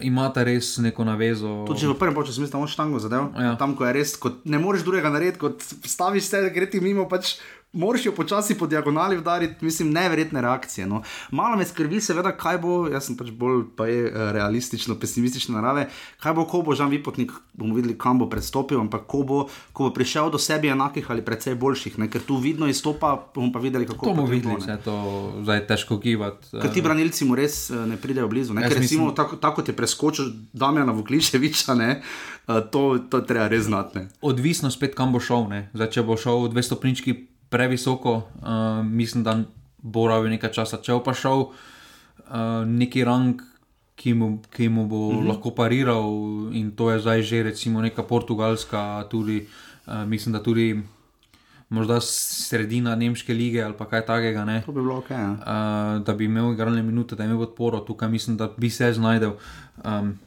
Imate res neko navezo. Tudi če v prvem času mislim, da je štango zadev. Ja. Tam, ko je res, kot, ne moreš drugega narediti, kot staviš se, gre ti mimo, pač moraš jo počasi po diagonali udariti, mislim, neverjetne reakcije. No. Malo me skrbi, seveda, kaj bo, jaz sem pač bolj pa je eh, realistično, pesimistične narave, kaj bo, ko bo Žan Vipotnik, bomo videli, kam bo predstopil, ampak ko bo, ko bo prišel do sebi enakih ali precej boljših, ne? ker tu vidno izstopa, bomo pa videli, kako To bomo potem videli, bo, ne. vse to zdaj težko gibati. Ker ti branilci mu res eh, ne pridejo blizu. Ne? Ker recimo, mislim- tako, tako kot je preskočil Damjana Vukličeviča, ne, eh, to, to treba res znati. Odvisno spet, kam bo šel. ne. Zdaj, če bo šel 200 stopnički previsoko, uh, mislim, da bo rabil nekaj časa. Če bo pa šel uh, neki rang, ki mu, ki mu bo uh -huh. lahko pariral, in to je zdaj že recimo neka portugalska, tudi, uh, mislim, da tudi morda sredina nemške lige ali kaj takega. Ne? To bi bilo ok. Ja. uh, da bi imel igralne minute, da bi imel podporo, tukaj mislim, da bi se znašel. Um,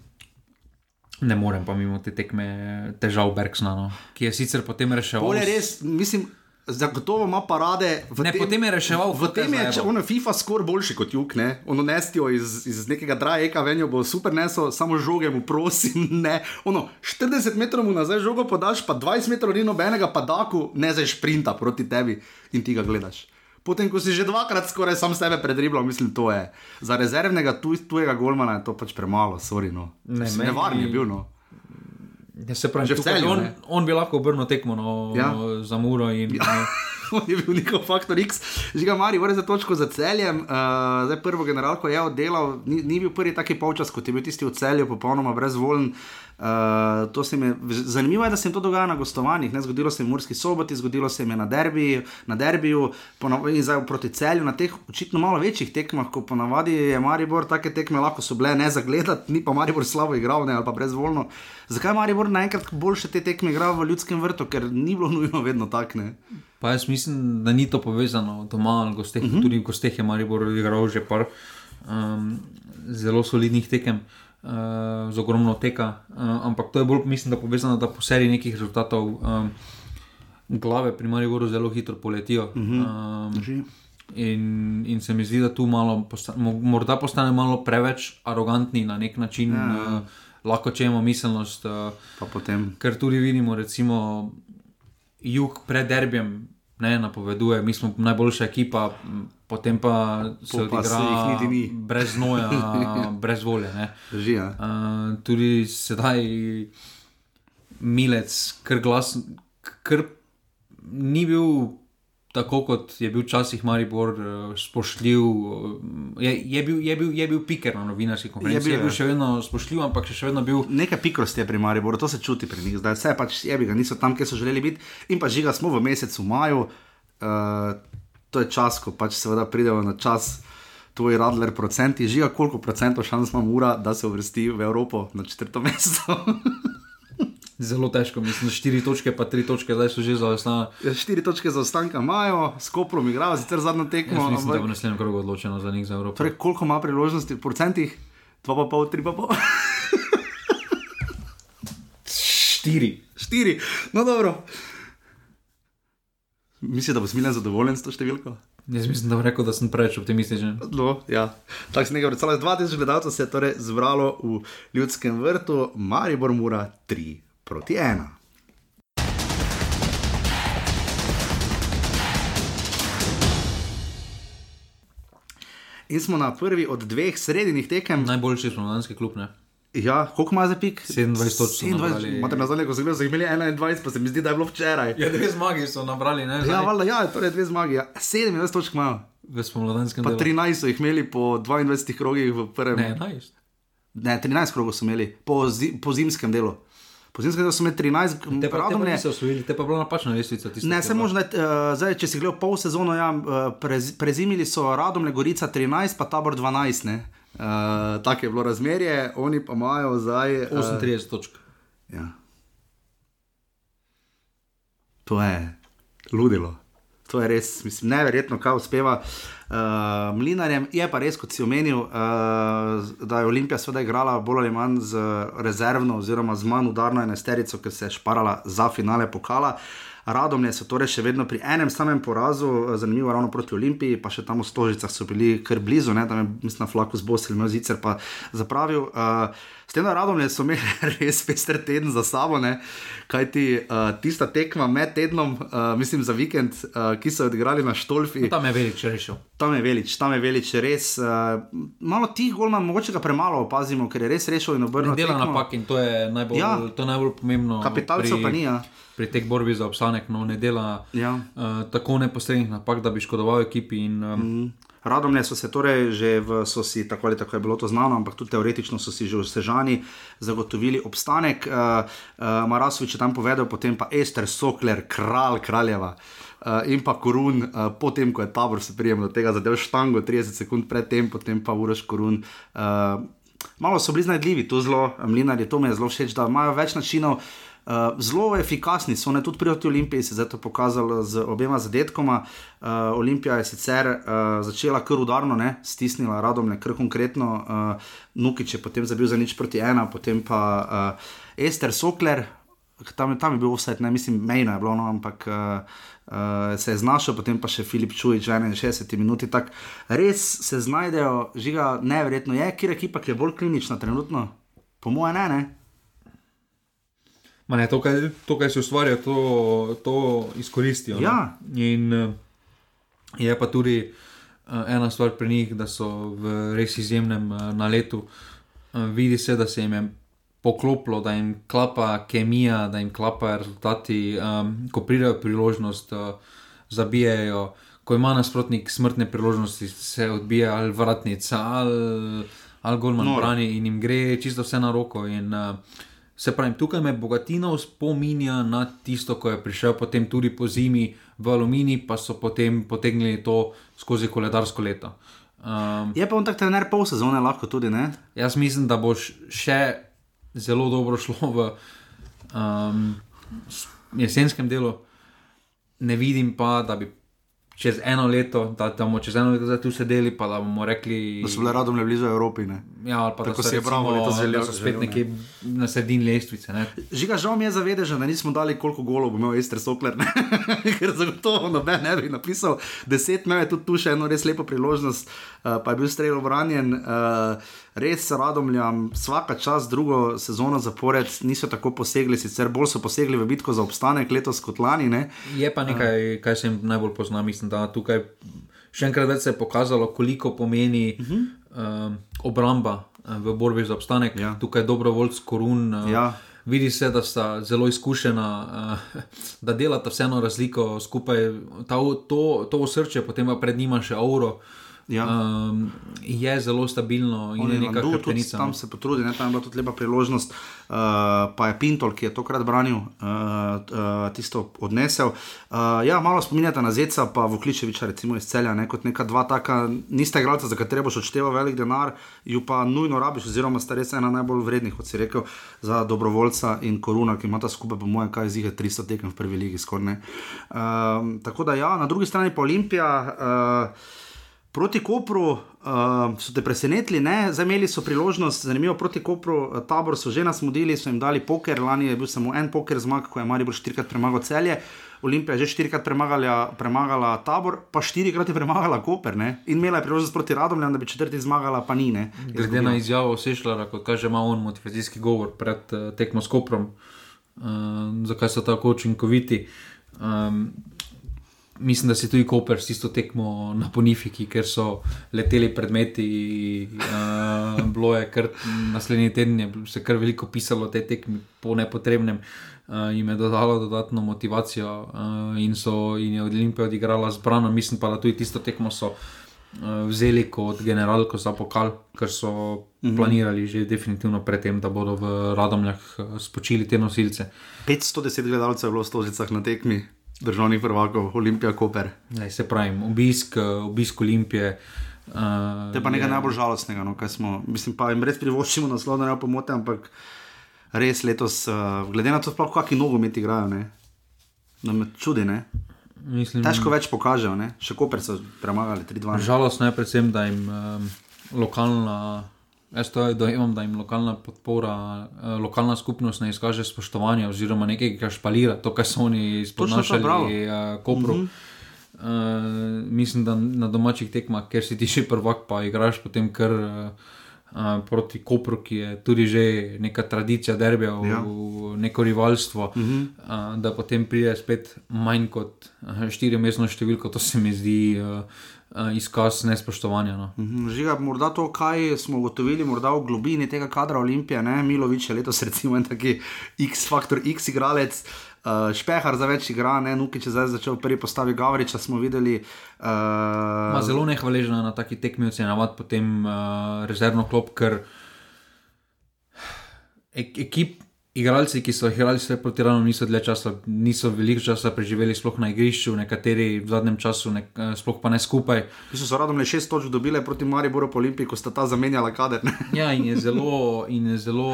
ne morem pa mimo te tekme težav Bergsna, no, ki je sicer potem reševal. Pol je res, mislim. Zagotovo ima parade. v Ne, potem je reševal V tem je če Evo. ono FIFA skor boljši kot Juk, ne? Ono nestijo iz, iz nekega drajeka, venjo bo super nesel, samo žoge mu prosim, ne. Ono 40 metrov mu nazaj žogo podaš, pa 20 metrov ni nobenega padaku, ne zdaj šprinta proti tebi in ti ga gledaš. Potem, ko si že dvakrat skoraj sam sebe predribljal, mislim, to je za rezervnega tuj, tujega golmana je to pač premalo, no. Ne, meni- Nevaren je bil, no. Ja, se pravi, Že tukaj Celju, on, ne? on bi lahko obrnil tekmo no, Ja. ja. za Muro. In, ja. On je bil njihov faktor X, žiga Mari, vore za točko za celjem. Uh, zdaj prvo generalko je oddelal, ni, ni bil prvi taki polčas, kot je bil tisti v celju, popolnoma brezvoljen. Uh, to se mi je, zanimivo je, da se jim to dogaja na gostovanjih. Ne? Zgodilo se je v Murski soboti, zgodilo se je na, derbi, na derbiju, in zdaj proti celju, na teh očitno malo večjih tekmah, ko ponavadi je Maribor take tekme lahko so bile ne zagledati, ni pa Maribor slabo igral ne, ali pa brezvoljno. Zakaj Maribor naenkrat boljše te tekme igral v ljudskem vrtu, ker ni bilo nujno vedno tako. ne? Pa jaz mislim, da ni to povezano doma ali gosteh, uh -huh. tudi gosteh je Maribor igral že par um, zelo solidnih tekem. Uh, z ogromno teka, uh, ampak to je bolj, mislim, da povezano, da po seriji nekih rezultatov um, glave pri Mariboru zelo hitro poletijo. Uh -huh. um, Drži. in, in se mi zdi, da tu malo posta, mo- morda postane malo preveč arogantni na nek način, Ja. uh, lahko če imamo miselnost. Uh. Ker tudi vidimo, recimo, jug pred derbijem ne, napoveduje, mi smo najboljša ekipa, potem pa se Po pa se jih odigra ni. brez znoja, brez volje. ne. Drži, ja. Uh, tudi sedaj Milec, ker glas, ker ni bil tako, kot je bil včasih Maribor, eh, spoštljiv. eh, Je, je, bil, je, bil, je bil piker na novinarski konferenci, Je bil, je bil ja. še vedno spoštljiv, ampak še vedno bil. Nekaj pikrosti je pri Mariboru, to se čuti pri njih, zdaj vse pač je bi ga, niso tam, kjer so želeli biti. In pa žiga smo v mesecu maju, uh, to je čas, ko pač seveda pridejo na čas. To je radler procenti, žiga koliko procentov šans ima ura, da se uvrsti v Evropo na četrto mesto. Zelo težko, mislim, štiri točke, pa tri točke, zdaj so že zaostale. Ja, Štiri točke zaostanka imajo, s Koprom igrajo, sicer zadnjo tekmo. Jaz mislim, da bo ampak- naslednjem krogu odločeno za njih za Evropo. Torej, koliko ima priložnosti v procentih? 2,5, 3,5. Štiri. Štiri, no dobro. Mislim, da bo smilen zadovoljen s to številko. Jaz mislim, da bom rekel, da sem preveč optimističen. No, ja. Tako se nekaj predstavlja. 2000 gledalcev se je torej zbralo v ljudskem vrtu, Maribor mora 3 proti 1. In smo na prvi od dveh srednjih tekem. Najboljši smo lanski klub, ne? Ja, koliko ima za pik? 27 točk so 27, nabrali. imate nazaj, ko so gledali, so imeli 21, pa se mi zdi, da je bilo včeraj. Ja, dve zmagi so nabrali, ne? Ja, valjda, ja, torej dve zmagi. Ja. 27 točk imajo. v spomladanskem Pa delu. 13 so jih imeli po 22 krogih v prvem. Ne, 11. Ne, 13 krogov so imeli po, zi, po zimskem delu. Pozimi, da so imeli 13, Te pa, te pa Radomlje. niso osvojili, te pa je bila napačna lestvica. tista, Ne, ki je se možno, uh, zdaj, če si gledal pol sezono, ja, uh, prez, prezimili so Radomlje, Gorica 13, pa Tabor 12. ne. Uh, tako je bilo razmerje, oni pa imajo zdaj. Uh, 38 točk. ja. To je ludilo. To je res, mislim, neverjetno, kaj uspeva uh, Mlinarjem. Je pa res, kot si omenil, uh, da je Olimpija seveda igrala bolj ali manj z rezervno, oziroma z manj udarno enesterico, ker se je šparala za finale pokala. Radomlje so torej še vedno pri enem samem porazu, eh, zanimivo ravno proti Olimpiji, pa še tam v Stožicah so bili kar blizu, ne, tam je, mislim, na flaku zbosil, imel zicer pa zapravil. Uh, s tem, da Radomlje so imeli res pester teden za sabo, ne, kajti uh, tista tekma med tednom, uh, mislim za vikend, uh, ki so jo odigrali na Štolfi. Tam je velik rešil. Tam je velič, tam je velič res. Uh, malo tih golma, mogoče ga premalo opazimo, ker je res rešil in obrnil. Dela tekmo. napak in to je najbolj, Ja. to je najbolj pomembno. Kapitalcev pa ni, ja. Pri teh borbi za obstanek no, ne dela Ja. uh, tako neposrednih napak, da bi škodoval ekipi. In, um, mm. Radomlje so se torej že v, so si, tako ali tako je bilo to znano, ampak tudi teoretično so si že v Sežani zagotovili obstanek. Uh, uh, Marasovič je tam povedal, potem pa Ester Sokler, kralj kraljeva. Uh, in pa Korun, uh, potem ko je tabor se prijem do tega, zadev štango 30 sekund predtem, potem pa Uroš Korun. Uh, malo so bili znajdljivi, to zelo, mlinarji, to mi je zelo všeč, da imajo več načinov. Uh, zelo efikasni so, ne tudi pri Olimpiji se je zdaj to pokazalo z obema zadetkoma. Uh, Olimpija je sicer uh, začela kar udarno, ne, stisnila radomne, kar konkretno. Uh, Nukič je potem zabil za nič proti ena, potem pa uh, Ester Sokler, tam, tam je bil vse, ne mislim, mejno je bilo, no, ampak. Uh, Uh, se je znašel, potem pa še Filip Čujič v 61 minuti. Tak, res se znajdejo, žiga, neverjetno je, kjer ekipa, ki je bolj klinična trenutno. Po mojem, ne, ne. Ma ne, to, kaj, to, kaj si ustvarjajo, to, to izkoristijo. no. Ja. In uh, je pa tudi uh, ena stvar pri njih, da so v res izjemnem uh, naletu. Vidi se, da se jim je poklopilo, da jim klapa kemija, da jim klapa rezultati, um, ko pridejo priložnost, uh, zabijajo. Ko ima nasprotnik smrtne priložnosti, se odbija ali vratnica, ali, ali golman Noro. brani in jim gre čisto vse na roko. In, uh, se pravi, tukaj me Bogatinov spominja na tisto, ko je prišel potem tudi po zimi v Aluminij, pa so potem potegnili to skozi koledarsko leto. Um, Je pa on tak trener pol sezone, lahko tudi ne. jaz mislim, da boš še zelo dobro šlo v um, jesenskem delu. Ne vidim pa, da bi čez eno leto, da, da bomo čez eno leto tu sedeli, pa da bomo rekli, Da so bile radomlje blizu Evropi. Ne. ja, ali pa Tako da so recimo, Bravo letos da so spet želel, ne. nekje na sredini lestvice. Ne? Žiga, žal mi je zavedežen, da nismo dali, koliko golov bo imel Ester Sokler, ker zagotovo noben ne bi napisal. Deset imel je tudi tu še eno res lepo priložnost, uh, pa je bil strel obranjen. Uh, res radomljam, vsaka čas, drugo sezono zapored niso tako posegli, sicer bolj so posegli v bitko za obstanek letos kot lani. Ne? Je pa nekaj, kar se jim najbolj pozna, mislim, da tukaj še enkrat več se je pokazalo, koliko pomeni uh -huh. um, obramba uh, v borbi za obstanek. Ja. Tukaj je dobrovoljc korun. Uh, Ja. Vidi se, da sta zelo izkušena, uh, da delata vseeno razliko skupaj, ta, to, to osrče, potem pa pred njima še Auro. Ja. Um, je zelo stabilno in je je neka Landu tudi. Tam no. se potrudi, ne? tam je bila tudi lepa priložnost. Uh, pa je Pintol, ki je tokrat branil, uh, uh, tisto odnesel. Uh, ja, malo spominjate na Zeca, pa Vukličeviča, recimo iz celja, ne? kot neka dva taka, nista igralca, za katere boš odšteval velik denar, ju pa nujno rabiš, oziroma sta res ena najbolj vrednih, kot si rekel, za dobrovoljca in koruna, ki imata skupaj, po mojem, kaj zige 300 tekem v prvi ligi skoraj. ne. Um, tako da ja, na drugi strani pa Olimpija. Uh, Proti Kopru uh, so te presenetili, ne? zdaj imeli so priložnost, zanimivo proti Kopru, uh, tabor so že nasmudili, so jim dali poker, lani je bil samo en poker zmag, ko je Maribor štirikrat premagal celje. Olimpija je že štirikrat premagala, premagala tabor, pa štirikrat je premagala Koper ne? in imela je priložnost proti Radomljam, da bi četrti zmagala, pa ni. ne. Glede na izjavo Sešljara, kot kaže, ima on motivacijski govor pred uh, tekmo s Koprom, uh, zakaj so tako učinkoviti. Um, mislim, da si tudi Koper s tisto tekmo na Ponifiki, ker so leteli predmeti, uh, bilo je kar naslednji teden, je se kar veliko pisalo o tej tekmi po nepotrebnem. Uh, jim je dodalo dodatno motivacijo uh, in, so, in je od Olimpije odigrala zbrano. Mislim pa, da tudi tisto tekmo so vzeli kot generalko za pokal, ker so mm -hmm. planirali že definitivno predtem, da bodo v Radomljah spočili te nosilce. 510 gledalcev je bilo v Stožicah na tekmi državnih prvakov, Olimpija, Koper. Ne, se pravi, obisk, obisk Olimpije. Uh, to je pa nekaj je... najbolj žalostnega, no, kaj smo, mislim, pa jim res privoščimo naslov, da ne pomote, ampak res letos, uh, glede na to, sploh kakšni nogomet igrajo, ne, da me čudi, ne. Mislim, Težko več pokažejo, ne? še koper so premagali 3-2. Žalostno je predvsem, da jim um, lokalna, jaz to dojemam, da jim lokalna podpora, uh, lokalna skupnost ne izkaže spoštovanja oziroma nekaj, kar špalira to, kar so oni izponašali v uh, Kopru. Mm -hmm. Uh, mislim, da na domačih tekmah, ker si ti še prvak, pa igraš potem kar. Uh, proti Kopru, ki je tudi že neka tradicija derbija, ja. neko rivalstvo, uh -huh. uh, da potem pride spet manj kot štiri mesno številko, to se mi zdi. Uh, Izkaz nespoštovanja. No. Mhm, žiga, morda to, kaj smo ugotovili, morda v globini tega kadra Olimpije, ne Milovič, letos recimo en taki X-faktor, X-igralec, uh, Špehar za več igra, ne Nuki, če zdaj začel prvi postavi Gavriča, smo videli. Uh, zelo nehvaležno na taki tekmi ocenjevati potem uh, rezervno klop, ker ekip. Igralci, ki so igrali vse proti Ranu, niso dlje časa, niso veliko časa preživeli, sploh na igrišču, nekateri v zadnjem času, nek, sploh pa ne skupaj. Mi so radom le šest točk dobili proti Mariboru po Olimpiji, ko sta ta zamenjala kader. ja, in je zelo, in je zelo,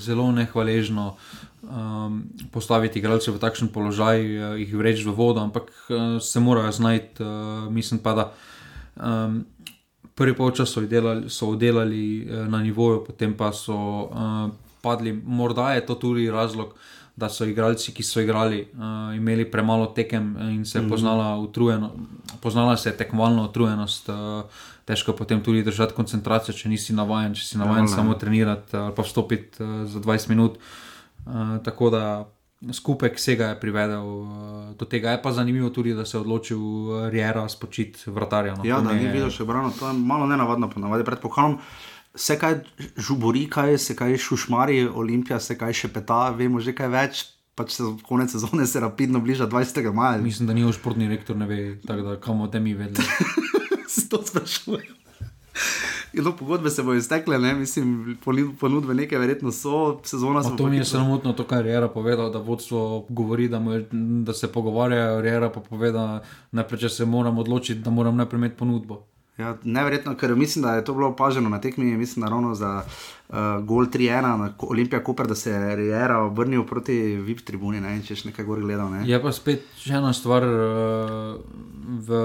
zelo nehvaležno. Uh, um, postaviti igralce v takšen položaj, uh, jih vreči v vodo, ampak uh, se morajo znajti. Uh, mislim pa, da um, prvi polčas so oddelali, so oddelali uh, na nivoju, potem pa so uh, padli. Morda je to tudi razlog. Da so igralci, ki so igrali, uh, imeli premalo tekem in se je mm -hmm. poznala, utrujeno, poznala se je tekmovalna utrujenost, uh, težko potem tudi držati koncentracijo, če nisi navaden, če si navaden ja, samo trenirati ali pa vstopiti uh, za 20 minut. Uh, Eh, tako da skupek vsega je privedel uh, do tega. Je pa zanimivo tudi, da se je odločil eh, Riera spočiti vratarja. No. Ja, da ni videl še brano, to je malo nenavadno, ponavadi pred pokalom. Vse kaj žubori, kaj se kaj šušmari, Olimpija se kaj še peta, vemo že kaj več. Pač se konec sezone se rapidno bliža 20. maja. Mislim, da ni v športni rektor, ne ve, tako da kam o tem mi vedeli. Se to sprašujem. No, pogodbe se bodo iztekle, ne? mislim, ponudbe nekaj, verjetno so, sezona se bo. To mi je sramotno, to, kar je Rera povedal, da vodstvo govori, da, je, da se pogovarjajo, Rera pa pove, da najprej, če se moram odločiti, da moram najprej imeti ponudbo. Ja, neverjetno, ker mislim, da je to bilo opaženo na tekmi, mislim, da ravno za uh, Gol 3-1 na Olimpija Koper, da se je Riera obrnil proti VIP tribuni, ne, če še nekaj gori gledal. Ne. Je pa spet še ena stvar uh, v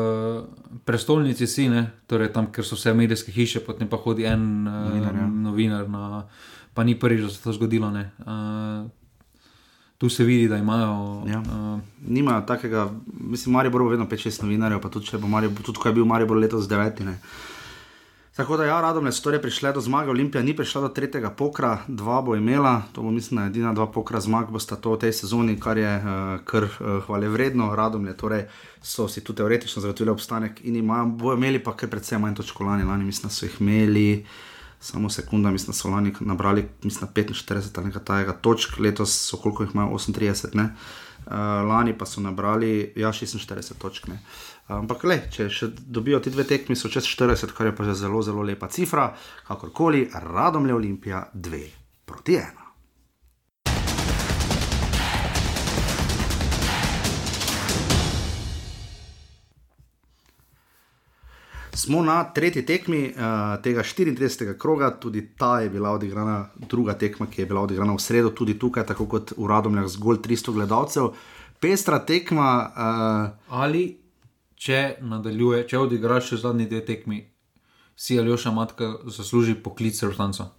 prestolnici, si, torej tam, ker so vse medijske hiše, potem pa hodi en uh, novinar, ja. novinar na, pa ni prvič, da se to zgodilo. Uh, tu se vidi, da imajo. Ja. Uh, Nimajo takega, mislim, Marijo bo vedno 5-6 novinarjev, pa tudi, če bo Marijo, tudi ko je bil Marijo letos 9. Tako da, ja, radom je torej prišle do zmage, Olimpija ni prišla do tretjega pokra, dva bo imela, to bo mislim, edina dva pokra zmag, bosta to v tej sezoni, kar je uh, kar uh, hvale vredno. Radom je torej, so si tu teoretično zagotovili obstanek in imajo, bo imeli pa kar predvsem manj točko lani, lani mislim, da so jih imeli samo sekunda, mislim, da so lani nabrali mislim, 45 ali nekaj tajega točk, letos so koliko jih imajo 38, uh, lani pa so nabrali ja, 46 točk. Ne. Ampak, le, če še dobijo ti dve tekmi, so čez 40, kar je pa že zelo, zelo lepa cifra, kakorkoli, radom le Olimpija 2 proti 1. Smo na tretji tekmi uh, tega 34. kroga, tudi ta je bila odigrana, druga tekma, ki je bila odigrana v sredo, tudi tukaj, tako kot v Radomljah, zgolj 300 gledalcev. Pestra tekma. Uh, Ali če nadaljuje, če odigraš še zadnji dve tekmi, si ali oša matka zasluži poklic vrtanca?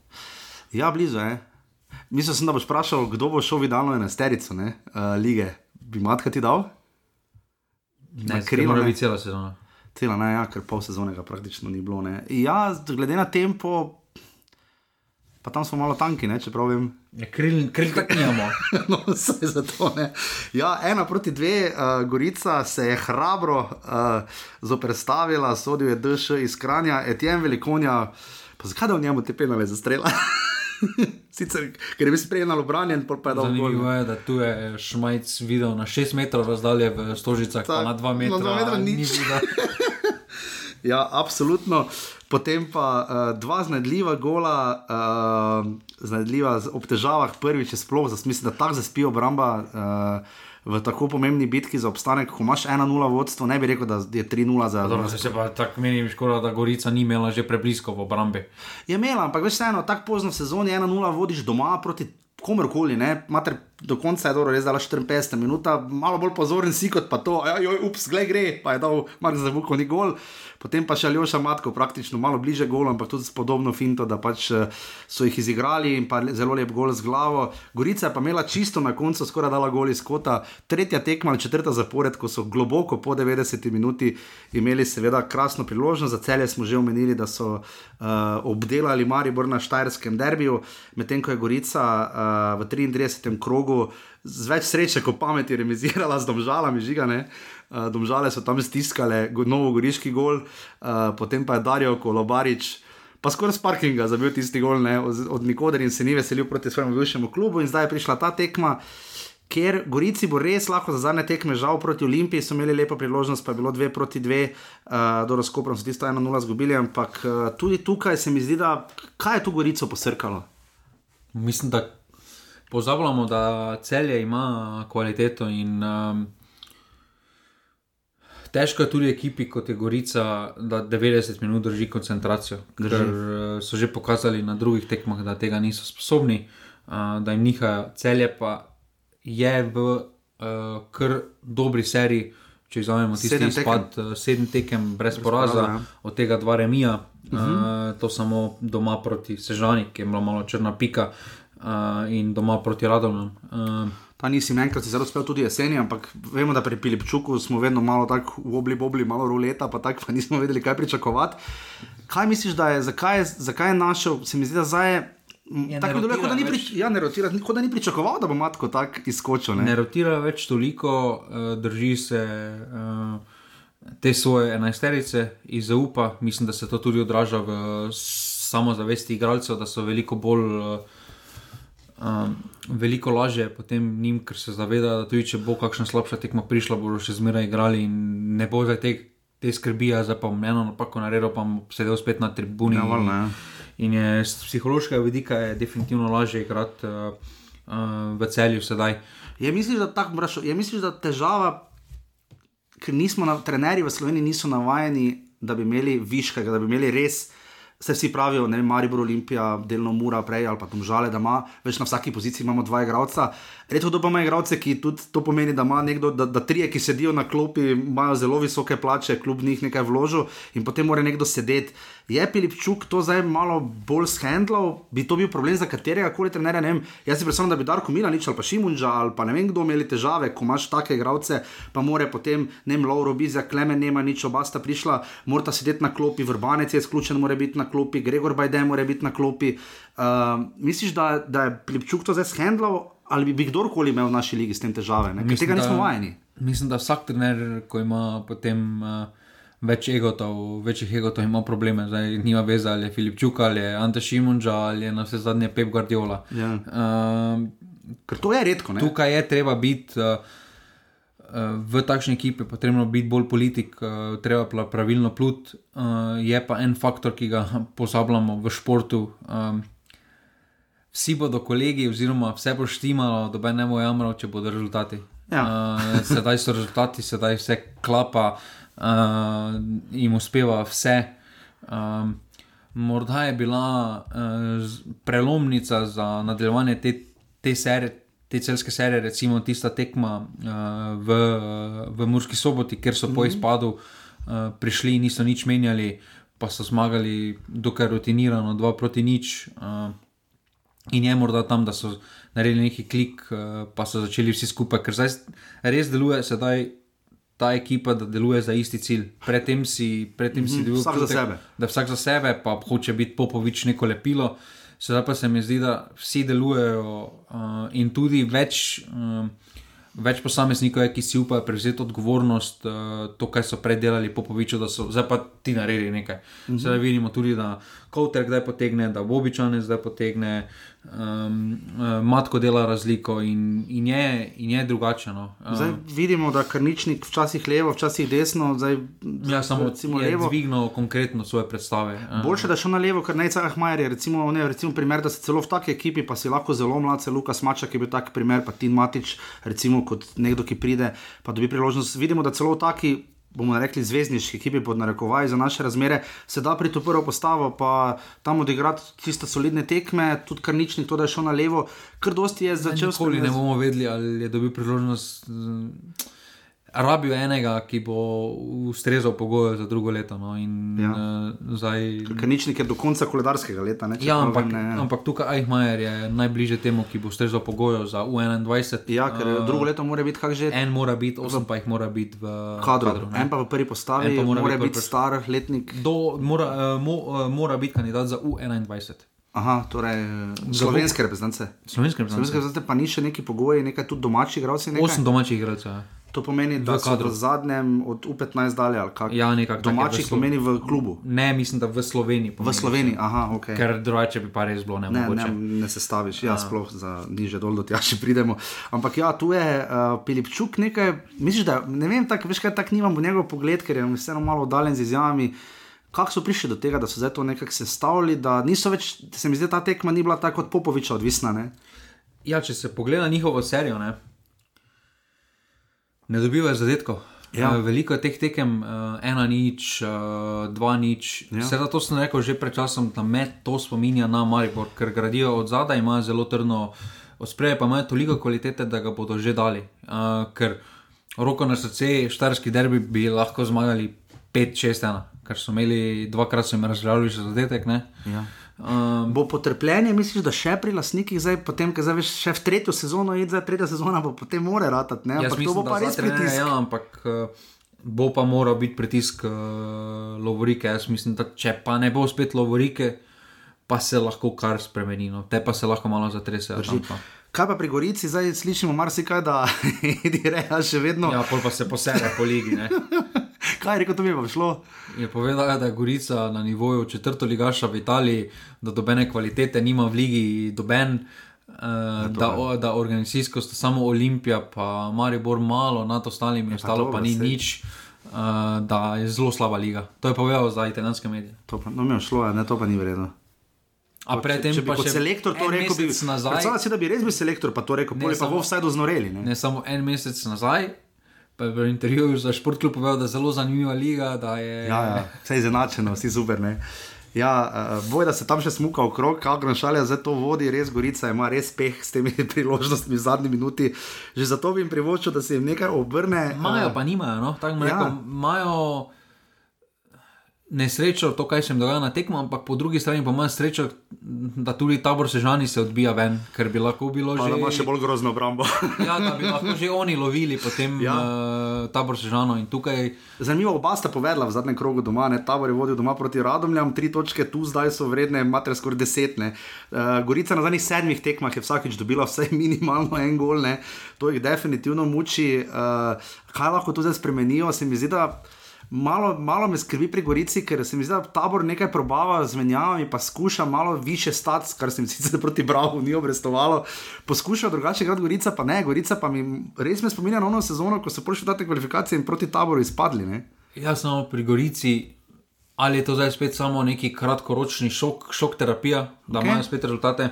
Ja, blizu je. Mislil sem, da boš vprašal, kdo bo šel vidalno na sterico, uh, lige. Bi matka ti dal? Ne, krilo, ne, bi cela sezona cela ne, ja, ker pol sezone ga praktično ni bilo. Ne. Ja, glede na tempo, pa tam smo malo tanki, če pravim. Ja, kril, kril tako imamo. no, vse za to. Ne. Ja, ena proti dve, uh, Gorica se je hrabro uh, zoprstavila, sodil je DŠ iz Kranja, Etienne Velikonja, pa zakaj da v njemu te penale zastrela? Sicer, ker je bil sprejemalo branjen, pa je dobro. Zanimivo je, da tu je Šmajc videl na 6 metrov razdalje v Stožicah, pa na 2 metra. Na 2 metra nič. Ja, absolutno. Potem pa uh, dva znedljiva gola, uh, znedljiva ob težavah, prvič je sploh, mislim, da tako zaspi obramba. Uh, v tako pomembni bitki za obstanek, ko imaš 1-0 vodstvo, ne bi rekel, da je 3-0 za Dobro, se pa tako meni, škoda, da Gorica ni imela že preblisko v obrambi. Je imela, ampak veš, vseeno, tako pozno sezono 1-0 vodiš doma proti komorkoli, ne, mater do konca je dobro, res dala 54 minut, malo bolj pozoren si kot pa to, ajoj, ups, glej gre, pa je dal Mark za vuko ni gol potem pa še Aljoša Matko, praktično malo bliže golu, ampak tudi s podobno finto, da pač eh, so jih izigrali in pa zelo lep gol z glavo. Gorica je pa imela čisto na koncu, skoraj dala gol iz kota, tretja tekma četrta zapored, ko so globoko po 90 minuti imeli seveda krasno priložnost, za celje smo že omenili, da so uh, obdelali Maribor na Štajerskem derbiju, medtem ko je Gorica uh, v 33. krogu z več sreče, kot pameti, remizirala z domžalami, žigane. Uh, domžale so tam stiskale, novo goriški gol, uh, potem pa je Darijo Kolobarič. Pa skoraj s parkinga za bil tisti gol, ne, od, od nikoder in se ni veselil proti svojemu bivšemu klubu. In zdaj je prišla ta tekma, ker Gorici bo res lahko za zadnje tekme, žal proti Olimpiji so imeli lepo priložnost, pa je bilo dve proti dve, uh, do razkopra so tisto ena nula zgubili. Ampak uh, tudi tukaj se mi zdi, da kaj je tu Gorico posrkalo. Mislim, da pozabljamo, da celje ima kvaliteto in um, težko je tudi ekipi, kot je Gorica, da 90 minut drži koncentracijo. Drži. Ker uh, so že pokazali na drugih tekmah, da tega niso sposobni, uh, da jim nihajo celje, pa je v uh, kar dobri seriji. Če izvajamo tisti izpad, tekem. sedem tekem brez poraza, ja. od tega dva remija, uh -huh. uh, to samo doma proti Sežani, ki je bila malo črna pika, uh, uh, in doma proti Radovnu. Pa nisem enkrat zelo uspel tudi jeseni, ampak vemo, da pri Pilipčuku smo vedno malo tako v obli, obli, malo ruleta, pa tako pa nismo vedeli, kaj pričakovati. Kaj misliš, da je, zakaj je, zakaj je našel, se mi zdi, da zdaj je. Tako je, kot da ni, prič, ja, rotira, da ni pričakoval, da bo matko tako izkočil. Ne? ne rotira več toliko, uh, drži se uh, te svoje enajsterice in zaupa. Mislim, da se to tudi odraža v samozavesti igralcev, da so veliko bolj. Uh, um, veliko lažje potem njim, ker se zaveda, da tudi če bo kakšna slabša tekma prišla, bodo še zmeraj igrali in ne bo zdaj te, te skrbi, za pa eno napako naredil, pa bom sedel spet na tribuni. Ja, valno, ja. In je z psihološkega vidika je definitivno lažje igrati uh, uh, v celju sedaj. Je misliš, da, tak, brašo, je misliš, da težava, ker nismo na trenerji v Sloveniji, niso navajeni, da bi imeli viškega, da bi imeli res. Se vsi pravijo, ne, Maribor Olimpija, delno mura prej ali pa tam žale, da ima več na vsaki poziciji imamo dva igralca. Da pa ima igralce, ki tudi to pomeni, da ima nekdo, da, da trije, ki sedijo na klopi, imajo zelo visoke plače, kljub njih nekaj vložil in potem mora nekdo sedeti. Je Pilipčuk to zdaj malo bolj shendlal, bi to bil problem za katerega koli trenera? Jaz si predstavljam, da bi Darko Milanič ali pa Šimunča ali pa ne vem kdo imeli težave, ko imaš take igralce, pa more potem ne vem, Lauro Bizja, Klemen nema nič, oba sta prišla, morata sedeti na klopi, vrbanec je izključen, mora biti na klopi, Gregor Bajde mora biti na klopi. Uh, misliš, da, da je Pilipčuk to zdaj shendlal? ali bi, bi kdorkoli imel v naši ligi s tem težave, ker tega nismo vajeni. Mislim, da vsak trener, ko ima potem uh, več egotov, večjih egotov, ima probleme. Zdaj, nima veze ali je Filip Čuk ali je Ante Šimunča ali je na vse zadnje Pep Guardiola. Ja. Uh, ker to je redko. Ne? Tukaj je treba biti. Uh, V takšni ekipi je potrebno biti bolj politik, treba pa pravilno plut. Je pa en faktor, ki ga pozabljamo v športu, vsi bodo kolegi, oziroma vse bo štimalo, da ne bo jamral, če bodo rezultati. Ja. Sedaj so rezultati, sedaj vse klapa, uh, jim uspeva vse. Um, morda je bila uh, prelomnica za nadaljevanje te, te serije. Te celske serije, recimo tista tekma uh, v, v Murski soboti, kjer so mm -hmm. po mhm. izpadu uh, prišli in niso nič menjali, pa so zmagali, dokaj rutinirano, dva proti nič. Uh, In je morda tam, da so naredili neki klik, eh, pa so začeli vsi skupaj, ker zdaj res deluje sedaj ta ekipa, da deluje za isti cilj. Predtem si, predtem si mhm, delal vsak čutek, za sebe. Da vsak za sebe, pa hoče biti popovič neko lepilo. Sedaj pa se mi zdi, da vsi delujejo uh, in tudi več. Uh, več posameznikov je, ki si upajo prevzeti odgovornost, uh, to, kar so predelali po poviču, da so zdaj pa ti naredili nekaj. Mm -hmm. Zdaj vidimo tudi, da Kowter kdaj potegne, da Bobičane zdaj potegne, um, uh, Matko dela razliko in, in, je, in je drugače. No. Uh, zdaj vidimo, da karničnik včasih levo, včasih desno. Zdaj, ja, samo levo. Dvignil konkretno svoje predstave. Uh. Boljše, da šel na levo, ker najcajah Majer je recimo, ne, recimo primer, da se celo v taki ekipi, pa si lahko zelo mlad, Lukas Mačak je bil tak primer, pa Tin Matič, recimo kot nekdo, ki pride, pa dobi priložnost. Vidimo, da celo v taki bomo rekli, zvezdniški ekipi pod narekovaj za naše razmere, se da pri to prvo postavo, pa tam odigrati tiste solidne tekme, tudi kar nič ni to, da je šel na levo, kar dosti je začel skozi. Ne bomo vedeli, ali je dobil priložnost. Rabijo enega, ki bo ustrezal pogoje za drugo leto. No, in, ja. uh, zdaj... Ker nič nekaj do konca koledarskega leta. Ne, ja, ampak, ne, ampak tukaj Eichmajer je najbližje temu, ki bo ustrezal pogoje za U21. Ja, ker uh, drugo leto mora biti kak že. En mora biti, osem pa jih mora biti v kadru. kadru en pa v prvi postavi, pa mora, mora biti, biti star letnik. Do, mora, uh, mo, uh, mora biti kandidat za U21. Aha, torej slovenske reprezentance. Slovenske reprezentance pa ni še neki pogoji, nekaj tudi domačih igralcev. Osem domačih igralcev. Ja. To pomeni, da so v zadnjem od U15 dalje ali kaj. Ja, nekako. Domači pomeni v klubu. Ne, mislim, da v Sloveniji. V Sloveniji, aha, ok. Ker drugače bi pa res bilo ne mogoče. Ne, ne, ne se staviš, ja, sploh za niže dol, da tja še pridemo. Ampak ja, tu je uh, Pilipčuk nekaj, misliš, da ne vem, tak, veš kaj, tak nimam v njegov pogled, ker je vseeno malo oddaljen z izjavami. Kako so prišli do tega, da so zdaj to nekako sestavili, da niso več, se mi zdi, ta tekma ni bila tako od Popoviča odvisna? Ne? Ja, če se pogleda njihovo serijo, ne? Ne dobivajo zadetkov. Ja. Uh, veliko je teh tekem, uh, ena nič, uh, dva nič. Ja. Vse to sem rekel že pred časom, da me to spominja na Maribor, ker gradijo od zadaj, imajo zelo trdno ospreje, pa imajo toliko kvalitete, da ga bodo že dali. Uh, ker roko na srce, štarski derbi bi lahko zmagali 5-6-1, ker so imeli dvakrat, so jim razgledali že zadetek. Ja. Um, bo potrpljenje, misliš, da še pri lasnikih, zdaj, potem, ko zdaj še v tretjo sezono je, zdaj tretja sezona, bo potem more ratati. Ampak mislim, to bo pa res pritisk. Ja, ampak uh, bo pa moral biti pritisk uh, Lovorike. Jaz mislim, da če pa ne bo spet Lovorike, pa se lahko kar spremeni. No. Te pa se lahko malo zatresejo. Kaj pa pri Gorici, zdaj slišimo marsikaj, da je reja še vedno. Ja, pa se posebe po ligi. Kaj je rekel, to bi pa šlo? Je povedal, da je Gorica na nivoju četrto ligaša v Italiji, da dobene kvalitete nima v ligi, doben. Uh, da, o, da organizacijsko sta samo Olimpija, pa Maribor malo, nad ostalimi, ostalo pa ni sej. nič, uh, da je zelo slaba liga. To je povedal za italijanske medije. To pa, no, mi je šlo, ne, to pa ni vredno. A predtem, če bi kot selektor to rekel, bi, nazaj, si, da bi res bil selektor, pa to rekel, ne, pa bo vsaj doznoreli. Ne? ne samo en mesec nazaj, pa je v intervjuju za športklub povedal, da je zelo zanimiva liga. Je... Ja, ja, vse je izenačeno, vsi super. Ne? Ja, uh, boj, da se tam še smuka okrog, kako našalja za to vodi, res Gorica ima res peh s temi priložnostmi v zadnji minuti. Že zato bi jim privoščil, da se jim nekaj obrne. Imajo, uh, pa nimajo, no? tako ja. imajo nesrečo, to, kaj se jim dogaja na tekmo, ampak po drugi strani pa imaš srečo, da tudi tabor sežani se odbija ven, ker bi lahko bilo pa, že. Da ima še bolj grozno obrambo. ja, da bi lahko že oni lovili potem ja. uh, tabor sežano in tukaj. Zanimivo, oba sta povedala v zadnjem krogu doma, ne? tabor je vodil doma proti Radomljam, tri točke tu zdaj so vredne, imate skoraj desetne. Uh, Gorica na zadnjih sedmih tekmah je vsakič dobila vsaj minimalno en gol, ne? to jih definitivno muči. Uh, kaj lahko tu zdaj spremenijo, se mi zdi, da malo, malo me skrbi pri Gorici, ker se mi zdi, da tabor nekaj probava z menjavami, pa skuša malo više stati, kar se mi sicer proti Bravo ni obrestovalo. Poskuša drugače, kot Gorica, pa ne, Gorica pa mi res me spominja na ono sezono, ko so prišli te kvalifikacije in proti taboru izpadli. Ne? Jaz samo pri Gorici. Ali je to zdaj spet samo neki kratkoročni šok, šok terapija, da okay. imajo spet rezultate,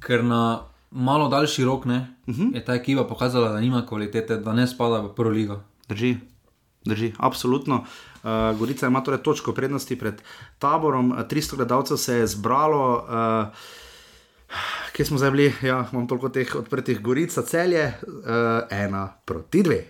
ker na malo daljši rok ne, uh mhm. -huh. je ta ekipa pokazala, da nima kvalitete, da ne spada v prvo ligo. Drži. Drži, absolutno. Uh, Gorica ima torej točko prednosti pred taborom, 300 eh, gledalcev se je zbralo. Uh, kje smo zdaj bili? Ja, imam toliko teh odprtih goric, celje, uh, ena proti dve.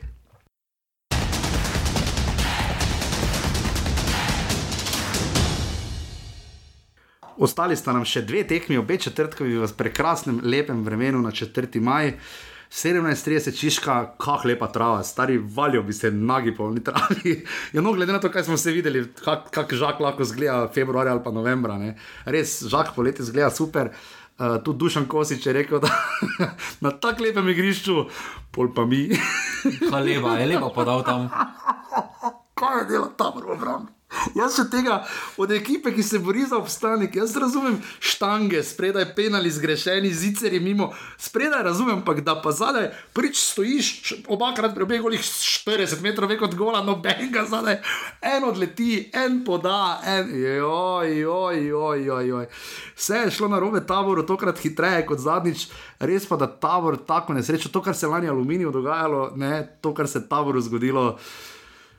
Ostali sta nam še dve tekmi, obe četrtkovi v prekrasnem, lepem vremenu na 4. maj. Uh, 17:30 čiška, kako lepa trava, stari valijo bi se nagi polni travi. Ja, no, glede na to, kaj smo se videli, kako kak žak lahko zgleda februarja ali pa novembra, ne. res žak poleti zgleda super. Uh, tudi Dušan Kosič je rekel, da na tako lepem igrišču, pol pa mi. Haleva, je lepo podal tam. Kaj je delo tam v obrambi? Jaz se tega od ekipe, ki se bori za obstanek, jaz razumem štange, spredaj penali zgrešeni, ziceri mimo, spredaj razumem, pa da pa zadaj prič stojiš, obakrat pri obeh golih 40 metrov več kot gola, noben ga zadaj, en odleti, en poda, en, joj, joj, joj, joj, joj. Vse je šlo na robe taboru, tokrat hitreje kot zadnjič, res pa da tabor tako nesrečo, to, kar se lani aluminiju dogajalo, ne to, kar se taboru zgodilo.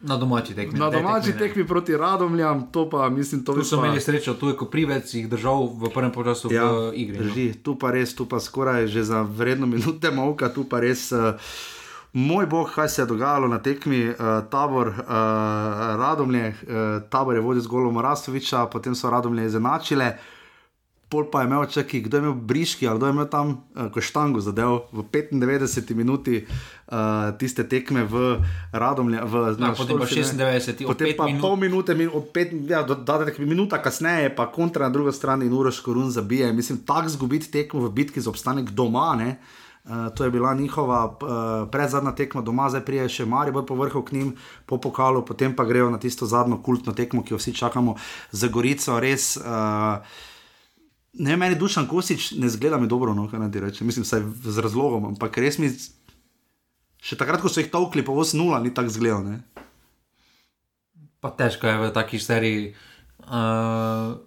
Na domači tekmi. Na domači tekmi, tekmi proti Radomljam, to pa mislim, to Tu so pa... imeli srečo, tu je ko privec jih držal v prvem času ja, v igri. no. Drži, tu pa res, tu pa skoraj že za vredno minute molka, tu pa res. Uh, Moj bog, kaj se je dogajalo na tekmi, uh, tabor uh, Radomlje, uh, tabor je vodil z golom Rastoviča, potem so Radomlje izenačile, pol pa je imel čaki, kdo je imel briški ali kdo je imel tam uh, koštango zadev v 95 minuti uh, tiste tekme v Radomlje. V, Ja, potem pa Šolci, ne. 96, od Potem pa minut. pol minute, min, pet, ja, dodatek minuta kasneje, pa kontra na drugi strani in Uroš Korun zabije. Mislim, tako zgubiti tekmo v bitki za obstanek doma. Ne? Uh, to je bila njihova uh, predzadnja tekma doma, zdaj prije še Marijo po vrhu k njim, po pokalu, potem pa grejo na tisto zadnjo kultno tekmo, ki jo vsi čakamo za Gorico. Res, uh, ne, meni Dušan Kosič ne zgleda mi dobro, no, kaj naj ti rečem, mislim, saj z razlogom, ampak res mi, še takrat, ko so jih tolkli po 8-0, ni tako zgledal. ne. Pa težko je v taki seriji. Uh,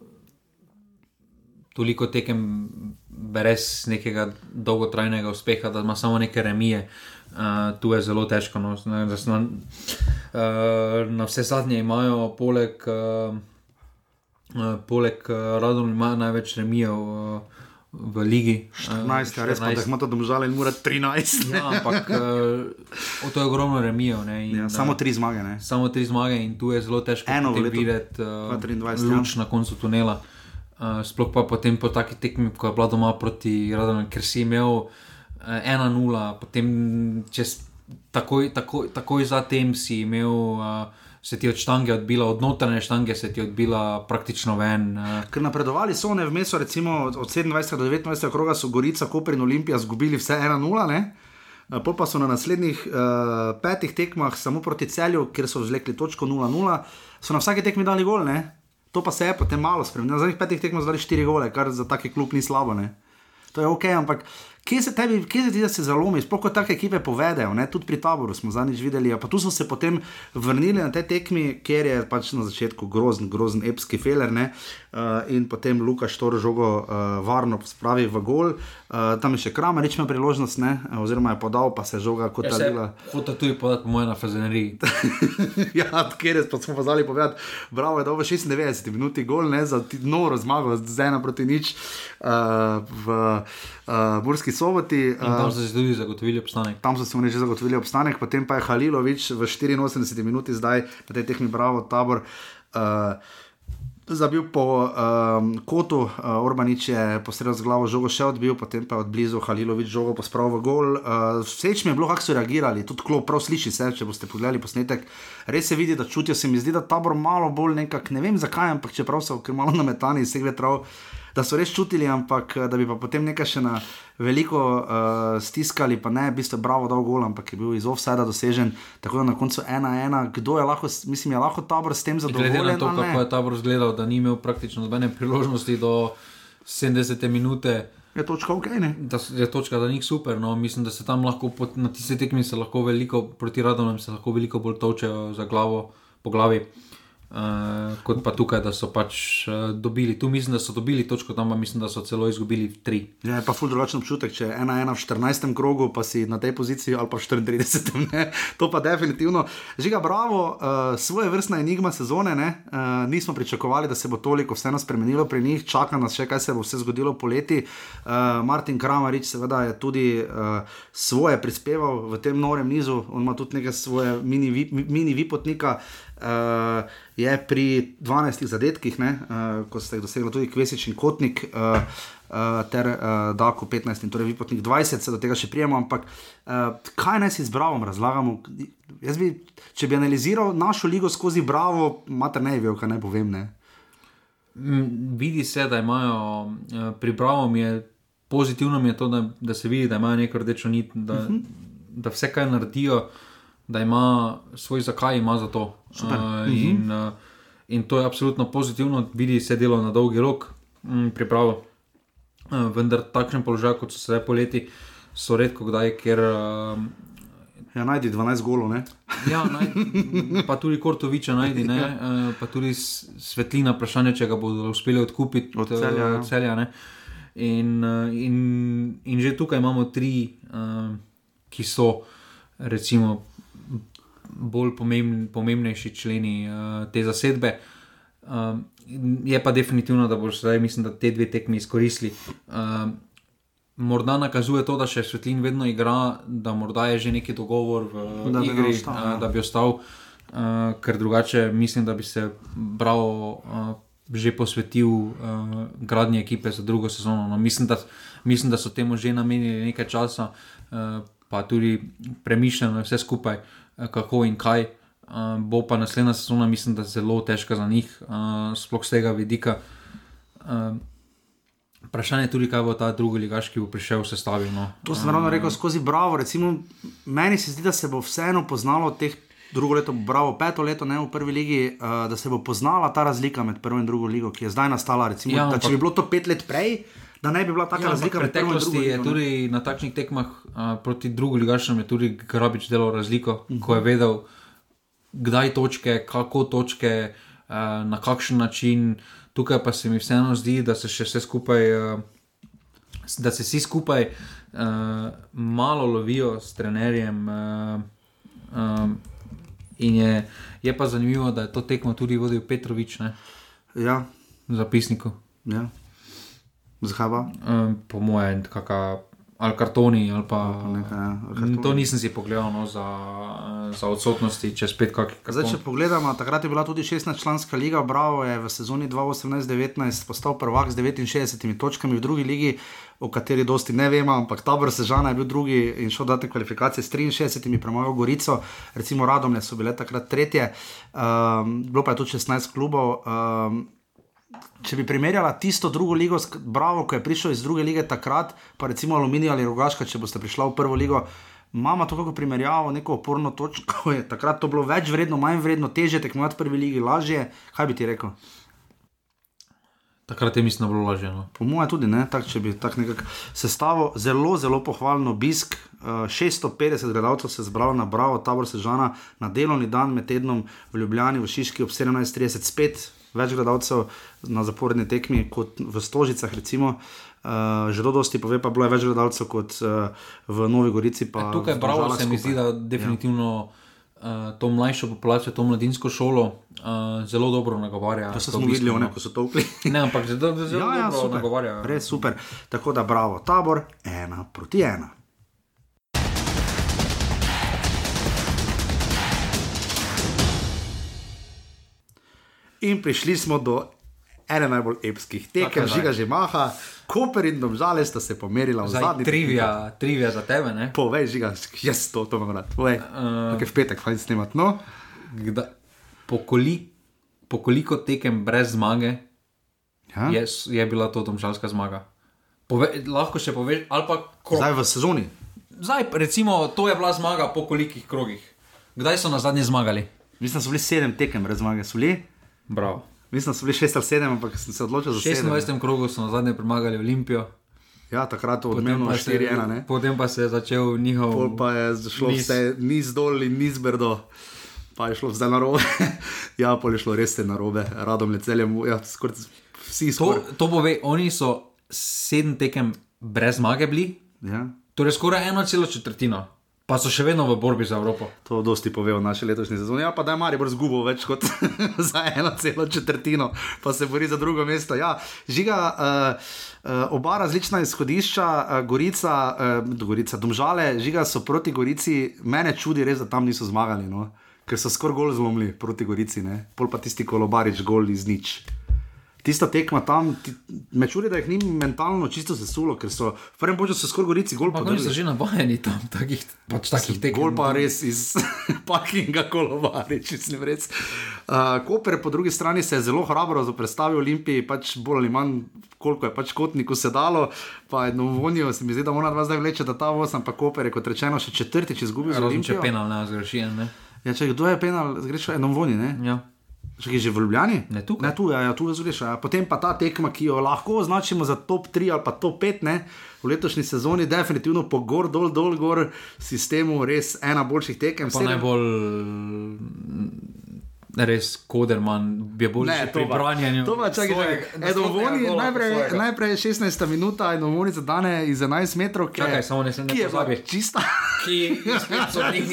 toliko tekem brez nekega dolgotrajnega uspeha, da ima samo neke remije. Uh, tu je zelo težko. No, so na, uh, na vse zadnje imajo, poleg, poleg uh, Radom, imajo največ remijev uh, v ligi. 14, ja, res pa, da ima to domžale in mora 13. Ja, ampak uh, to je ogromno remijev. Ne, in, Ja, eh, samo tri zmage. Ne? samo tri zmage in tu je zelo težko Eno videti uh, 2023, luč na koncu tunela. Uh, sploh pa potem po taki tekmi, ko je bila doma proti Radom, ker si imel uh, 1-0, potem čez, takoj, takoj, takoj zatem si imel. Uh, Se ti od štange odbila, od notranje štange se ti odbila praktično ven. Uh, Ker napredovali so ne vmes, recimo od 27 do 29 kroga so Gorica, Koper in Olimpija zgubili vse 1-0, ne? Eh, Pol pa so na naslednjih uh, petih tekmah, samo proti celju, kjer so vzlekli točko 0-0, so na vsaki tekmi dali gol, ne? To pa se je potem malo spremenilo. Na zadnjih petih tekmah so dali 4 gole, kar za taki klub ni slabo, ne? To je ok, ampak kje se tebi, kje se ti, da se zalomi, sploh ko take ekipe povedejo, ne? tudi pri taboru smo zadnjič videli, pa tu so se potem vrnili na te tekmi, kjer je pač na začetku grozen, grozen epski feler, ne? Uh, in potem Luka Štor žogo uh, varno spravi v gol, uh, tam je še Kramer, ima priložnost, ne? oziroma je podal, pa se žoga kot ja, se talila. hoče tudi podati, po mojem, na Fazeneriji. ja, kjer je, pa smo pa znali povedati, bravo je dobro 96 minuti gol, ne, za noro zmago, z ena proti nič uh, v uh, Burski soboti. In tam Uh, so si tudi zagotovili obstanek. tam so se oni že zagotovili obstanek, potem pa je Halilovič v 84 minuti zdaj na tej tehni Bravo tabor. Uh, Zabil po um, kotu, uh, Orbanič je posredno z glavo žogo še odbil, potem pa je od blizu Halilovič žogo pospravil v gol. Uh, Všeč mi je bilo, kako so reagirali, tudi klop, prav sliši se, če boste pogledali posnetek. Res se vidi, da čutijo, se mi zdi, da tabor malo bolj nekako, ne vem zakaj, ampak čeprav so kar malo nametani iz vseh vetrov, da so res čutili, ampak eh, da bi pa potem nekaj še na veliko uh, stiskali, pa ne, v bistvu bravo dal gol, ampak je bil iz offsajda dosežen, tako da na koncu ena ena, kdo je lahko, mislim, je lahko tabor s tem Glede zadovoljen. na to, kako je tabor izgledal, da ni imel praktično nobene priložnosti do 70 minute, Je točka ok, ne? da je točka za njih super. No, mislim, da se tam lahko po- na tiste tekmi se lahko veliko, proti radom se lahko veliko bolj točejo za glavo, po glavi. Uh, kot pa tukaj, da so pač uh, dobili, tu mislim, da so dobili točko, tam pa mislim, da so celo izgubili tri. Ja, je pa ful drugačen občutek, če ena ena v 14. krogu, pa si na tej poziciji ali pa v 34. Ne? To pa definitivno. Žiga, bravo, uh, svoje vrstna enigma sezone. Ne? Uh, nismo pričakovali, da se bo toliko vseeno spremenilo pri njih, čaka nas še, kaj se bo vse zgodilo poleti. Uh, Martin Kramarič, seveda, je tudi uh, svoje prispeval v tem norem nizu, on ima tudi nekaj svoje mini, vi- mini vipotnika. Uh, je pri 12 zadetkih, ne, uh, ko ste jih dosegli tudi Kvesič in Kotnik, uh, uh, ter uh, Dako 15 in torej Vipotnik 20, se do tega še prijemo, ampak uh, kaj naj si z Bravom razlagamo? Jaz bi, če bi analiziral našo ligo skozi Bravo, mater ne bi vedel, kaj naj povem. Ne. Mm, Vidi se, da imajo, eh, pri Bravo mi je pozitivno je to, da, da se vidi, da imajo neko rdečo nit, da, uh -huh. da vse kaj naredijo, da ima svoj zakaj, ima za to. Uh, in, uh, in to je absolutno pozitivno, vidi se delo na dolgi rok, um, pripravo. Uh, vendar takšen položaj, kot so se poleti, so redko kdaj, ker. Uh, Ja, najdi 12 golov. ja, naj, pa tudi Kortoviča najdi, ne, ja. pa tudi svetlina, vprašanje, če ga bodo uspeli odkupiti od celja. Od celja In, eh, in, in že tukaj imamo tri, uh, ki so recimo, bolj pomembni, pomembnejši členi uh, te zasedbe. Uh, je pa definitivno, da boš zdaj, mislim, da te dve tekmi izkoristili. Uh, morda nakazuje to, da še svetlin vedno igra, da morda je že neki dogovor v da igri, ostal, uh, da bi ostal, uh, ker drugače mislim, da bi se bral. Uh, že posvetil uh, gradnji ekipe za drugo sezono. No, mislim, da, mislim, da so temu že namenili nekaj časa, uh, pa tudi premišljeno vse skupaj, uh, kako in kaj. Uh, bo pa naslednja sezona, mislim, da zelo težka za njih, uh, sploh z tega vidika. Uh, Vprašanje je tudi, kaj bo ta drugi ligaš, ki bo prišel v sestavi. No. To sem ravno rekel skozi Bravo. Recimo, meni se zdi, da se bo vseeno poznalo teh drugo leto, bravo, peto leto ne, v prvi legi, uh, da se bo poznala ta razlika med prvo in drugo ligo, ki je zdaj nastala. Recimo, ja, da, če bi bilo to pet let prej, da ne bi bila taka ja, razlika. V preteklosti je ligo, tudi na takšnih tekmah uh, proti drugo ligašem je tudi Grabič delal razliko, -huh. ko je vedel, kdaj točke, kako točke, uh, na kakšen način. Tukaj pa se mi vseeno zdi, da se še vse skupaj. Uh, Da se vsi skupaj uh, malo lovijo s trenerjem, uh, um, In je, je pa zanimivo, da je to tekmo tudi vodil Petrovič, ne? Ja. Zapisniku. Ja. Pa? Um, po mojem, kakšna ali kartoni. Ali pa, nekaj, ja. kartoni. To nisem si pogledal no, za, za odsotnosti, če spet kaj. Zdaj, če pogledamo, takrat je bila tudi 16-članska liga, Bravo je v sezoni 2018-2019 postal prvak z 69 točkami v drugi ligi. O kateri dosti ne vemo, ampak ta vrsta žana je bil drugi in šel dati kvalifikacije s 63, premagal Gorico, recimo Radomne so bile takrat tretje, um, bilo pa je tudi 16 klubov. Um, če bi primerjala tisto drugo ligo, Bravo, ko je prišel iz druge lige takrat, pa recimo Aluminij ali Rogaška, če boste prišla v prvo ligo. Imamo to kako primerjavo, neko oporno točko. Je takrat to bilo več vredno, manj vredno, teže tekmovati v prvi ligi, lažje. Kaj bi ti rekel? Takrat je mislim, da bilo lažje. No. Po mojem tudi ne, tak, če bi tako nekako sestavo, zelo, zelo pohvalno obisk. Uh, eh, 650 gledalcev se je zbralo na Bravo, tabor Sežana, na delovni dan med tednom v Ljubljani, v Šiški ob 17:30, spet več gledalcev na zaporni tekmi kot v Stožicah. Recimo. Uh, že dosti pove, pa bilo je več gledalcev kot uh, v Novi Gorici. E, tukaj bravo, se mi zdi, da definitivno ja. uh, to mlajšo populacijo, to mladinsko šolo uh, zelo dobro nagovarja. To smo videli, no. ko so to vkli. ne, ampak zelo, zelo ja, ja, super, nagovarja. Res super. Tako da bravo, tabor, ena proti ena. In prišli smo do ene najbolj epskih tekem, žiga že maha, Koper in Domžale sta se pomerila v zadnji trivia, trivia za tebe. Ne? Povej, žiga, jaz to, to moram reči. Povej, uh, kaj v petek, fajn snimat. No? Gda, po, koli, po koliko tekem brez zmage ja? je, je bila to Domžalska zmaga? Pove, lahko še poveš, ali pa ko. Zdaj v sezoni. Zdaj, recimo, to je bila zmaga po kolikih krogih. Kdaj so na zadnje zmagali? Mislim, da so bili sedem tekem brez zmage, so bili. Bravo. Mislim, da so bili 6 ali 7, ampak sem se odločil za 7. V 26. krogu so na zadnje premagali Olimpijo. Ja, takrat je odmevno 4-1. Potem pa se je začel njihov. Pol pa je šlo niz. vse niz dol in niz brdo. Pa je šlo zdaj na robe. ja, pol je šlo res na robe, radom le celem. Ja, skor, vsi skor. to, to pove, oni so sedem tekem brez zmage bili. Ja. Torej skoraj eno celo četrtino. Pa so še vedno v borbi za Evropo. To dosti pove o naši letošnji sezoni. Ja, pa da je Marijo zgubil več kot za eno celo četrtino, pa se bori za drugo mesto. Ja, žiga, uh, uh, oba različna izhodišča, uh, Gorica, uh, Gorica, Domžale, žiga so proti Gorici. Mene čudi res, da tam niso zmagali, no? ker so skoraj gol zlomili proti Gorici, ne? pol pa tisti kolobarič, gol iz nič. Tista tekma tam, ti, me čudi, da jih ni mentalno čisto sesulo, ker so v prvem času skoraj gorici gol Pa oni so že navajeni tam, takih, pač takih tekem. Gol pa res iz parkinga kolovari, če si ne res. Uh, Koper po drugi strani se je zelo hrabro predstavil Olimpiji, pač bolj ali manj, koliko je pač kotniku se dalo, pa eno vonijo, se mi zdi, da ona dva zdaj vleče, da ta voz, ampak Koper je kot rečeno še četrtič izgubil Razen če penal ne zgreši, ne? Ja, če kdo je penal, zgreš eno voni, ne? Ja. Še že v Ljubljani? Ne, tukaj. Ne, tu, ja, ja, tu razumeš. Ja. Potem pa ta tekma, ki jo lahko označimo za top 3 ali pa top 5 ne, v letošnji sezoni, definitivno po gor, dol, dol, gor sistemu, res ena boljših tekem. Pa Sedem- najbolj res koderman je bolj Ne, pri to pa- branjenju. To pa čakaj, svojega- čakaj. Edo nasprotnega Voni, gola najprej, svojega. najprej 16 minuta, eno voni za dane iz 11 metrov, ki Čakaj, je, samo ne- ne ki je pozabi. čista. Ki spet sodnik.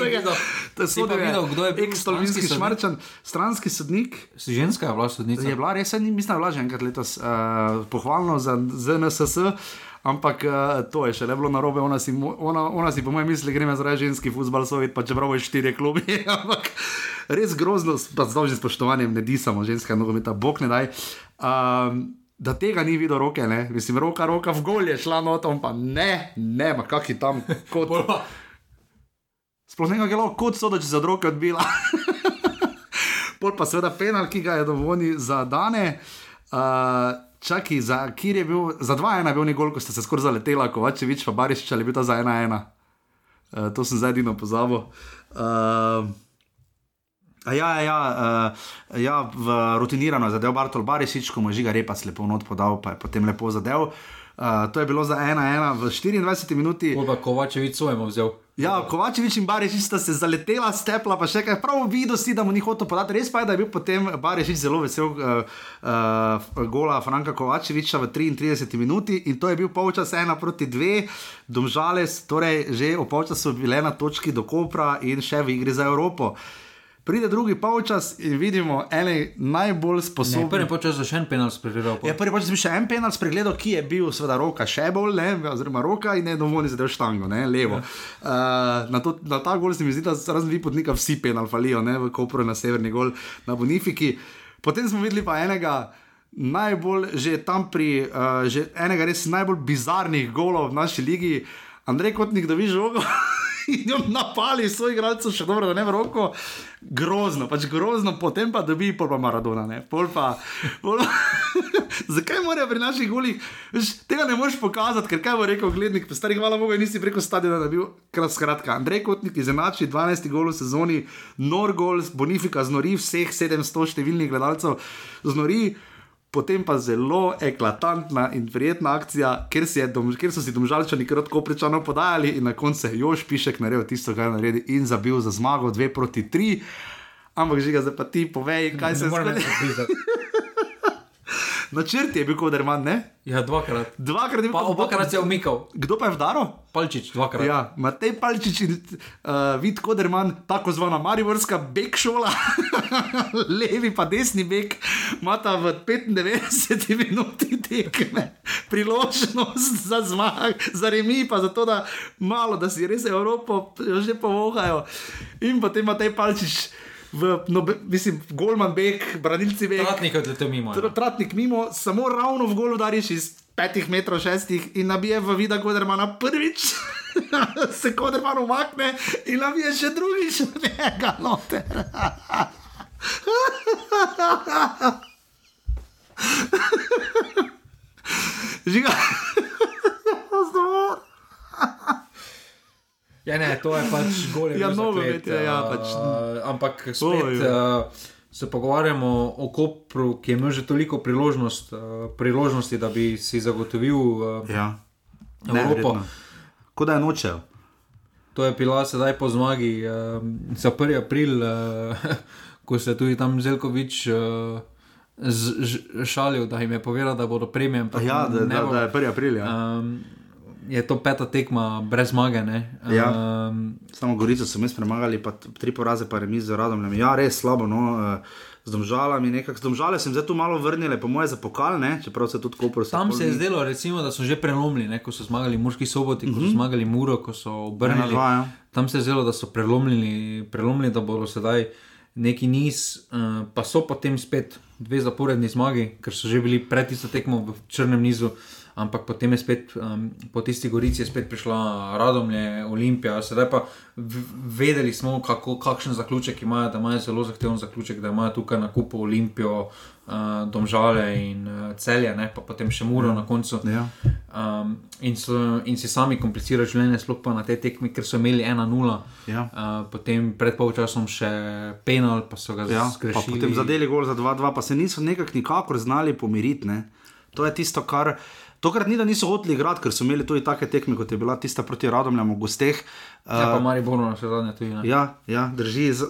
To je videl, kdo je bil sodnik? šmarčan, stranski sodnik. Si ženska je bila sodnica? Je bila res, mislim, da je bila že enkrat letos uh, pohvalno za ZNSS. Ampak uh, to je še le bilo narobe, ona si, ona, ona si po mojem misli, gremo zdaj ženski futbol, sovjet, pa čeprav je štiri klubi. Ampak res grozno, pa z dolžnim spoštovanjem ne disamo, ženska nogometa, bog ne daj. Um, da tega ni videl roke, ne? mislim, roka, roka v gol je šla notom, pa ne, ne, ma kaki tam kot. Pa- Sploh ne gre kot so, da če od roke odbila. Pol pa seveda penal, ki ga je dovolj za dane. Uh, čaki, za, je bil, za 2-1 je bil nikoli, ko ste se skoraj zaletela, Kovačevič pa Barišič ali je bil ta za 1-1. Uh, to sem zdaj edino pozabil. Uh, ja, ja, uh, ja, v rutinirano je zadev Bartol Barišič, ko mu je žiga repa slepo not podal, pa je potem lepo zadev. Uh, to je bilo za 1-1 v 24 minuti. Pa Kovačevič svojemu vzel. Ja, Kovačevič in Barišič sta se zaletela, stepla, pa še kaj, prav videl si, da mu ni hotel podati. Res pa je, da je bil potem Barišič zelo vesel uh, uh, gola Franka Kovačeviča v 33 minuti in to je bil polčas 1 proti 2, domžale, torej že o polčasu bile na točki do Kopra in še v igri za Evropo. Pride drugi polčas in vidimo ene najbolj Ne, sposobne. prvi počas za še en penal spregledal. Ja, prvi pač sem še en penal spregledal, ki je bil, seveda, roka še bolj, ne, oziroma roka in ne dovolj zadev štango, ne, levo. Ja. Uh, na, to, na ta gol se mi zdi, da razen vi potnika vsi penal falijo, ne, v Kopru na severni gol na Bonifiki. Potem smo videli pa enega. Najbolj že tam pri uh, že enega res najbolj bizarnih golov v naši ligi, Andrej Kotnik, da vi žogo in jo napali svoj igralcev, še dobro, da ne v roko. Grozno, pač grozno, potem pa dobi pol pa Maradona, ne, pol pa. Pol pa Zakaj morajo pri naših golih, veš, tega ne moreš pokazati, ker kaj bo rekel glednik, stari hvala Bogu, nisi preko stadiona nabil. Krat skratka, Andrej Kotnik izenači 12 golov v sezoni, nor gol, Bonifika znori vseh 700 številnih gledalcev, znori. Potem pa zelo eklatantna in prijetna akcija, ker, dom, ker so si domžalčani kratko prečano podajali in na koncu je Jož Pišek naredil tisto, kar je naredil in zabil za zmago 2 proti 3. Ampak že ga zdaj pa ti povej, kaj se je zgodilo. Načrt je bil koderman, ne? Ja, dvakrat. Dvakrat je bil kot obakrat se je umikal. Kdo pa je vdaro? Palčič, dvakrat. Ja, Matej Palčič in uh, Vid Koderman, tako zvana Mariborska bek šola, levi pa desni bek, imata v 95 minuti tekme priložnost za zmag, za remi, pa zato, da malo, da si res Evropo že povohajo. In potem Matej Palčič. V, no, mislim, Golman Bek, branilci Bek. Tratnik je odletel mimo. Tr- Tratnik mimo, samo ravno v gol udariš iz 5 metrov, 6 in nabije v vida Kodermana prvič. se Koderman umakne in nabije še drugič v njega noter. Žiga. Zdor. Ja, ne, to je pač gol. je Ja, nogomet zaklet, je, ja, pač. Ampak spet Oj. uh, se pogovarjamo o Kopru, ki je imel že toliko priložnost, uh, priložnosti, da bi si zagotovil uh, Ja, Evropo. Kot da je nočev. To je bila sedaj po zmagi uh, za 1. april, uh, ko se je tudi tam Zelkovič uh, z, ž, šalil, da jim je povedal, da bodo premijem. Ja, da, da, da je 1. april. Ja. Um, je to peta tekma brez zmage. ne. Ja. Um, Samo Gorico so mi premagali, pa tri poraze, pa remi z radom. Ja, res slabo. No, eh, z domžalami, nekako z domžale sem zdaj tu malo vrnile, po moje za pokal, ne? čeprav se tudi kopro. Tam se je zdelo, recimo, da so že prelomili, ne? ko so zmagali Murski soboti, ko so zmagali Muro, ko so obrnili. Dva, ja. Tam se je zdelo, da so prelomili, prelomili da bodo sedaj neki niz, uh, pa so potem spet dve zaporedni zmagi, ker so že bili pred tisto tekmo v črnem nizu. Ampak potem je spet, um, po tisti gorici, spet prišla Radomlje, Olimpija. Sedaj pa vedeli smo, kako, kakšen zaključek imajo, da imajo zelo zahteven zaključek, da imajo tukaj na kupu Olimpijo, uh, Domžale in uh, Celje, ne? pa potem še Muro ja. na koncu. Ja. Um, in, so, in si sami komplicirajo življenje, sploh pa na te tekmi, ker so imeli 1-0. Ja. Uh, potem pred polčasom še penal, pa so ga Ja, zgrešili. potem zadeli gol za 2-2, pa se niso nekako nikakor znali pomiriti. Ne? To je tisto, kar. Tokrat ni, da niso hoteli igrati, ker so imeli tudi take tekme, kot je bila tista proti Radomljam v gosteh. Ja, pa Mari Bono, še zadnje tudi. Ne? Ja, ja, drži. Z-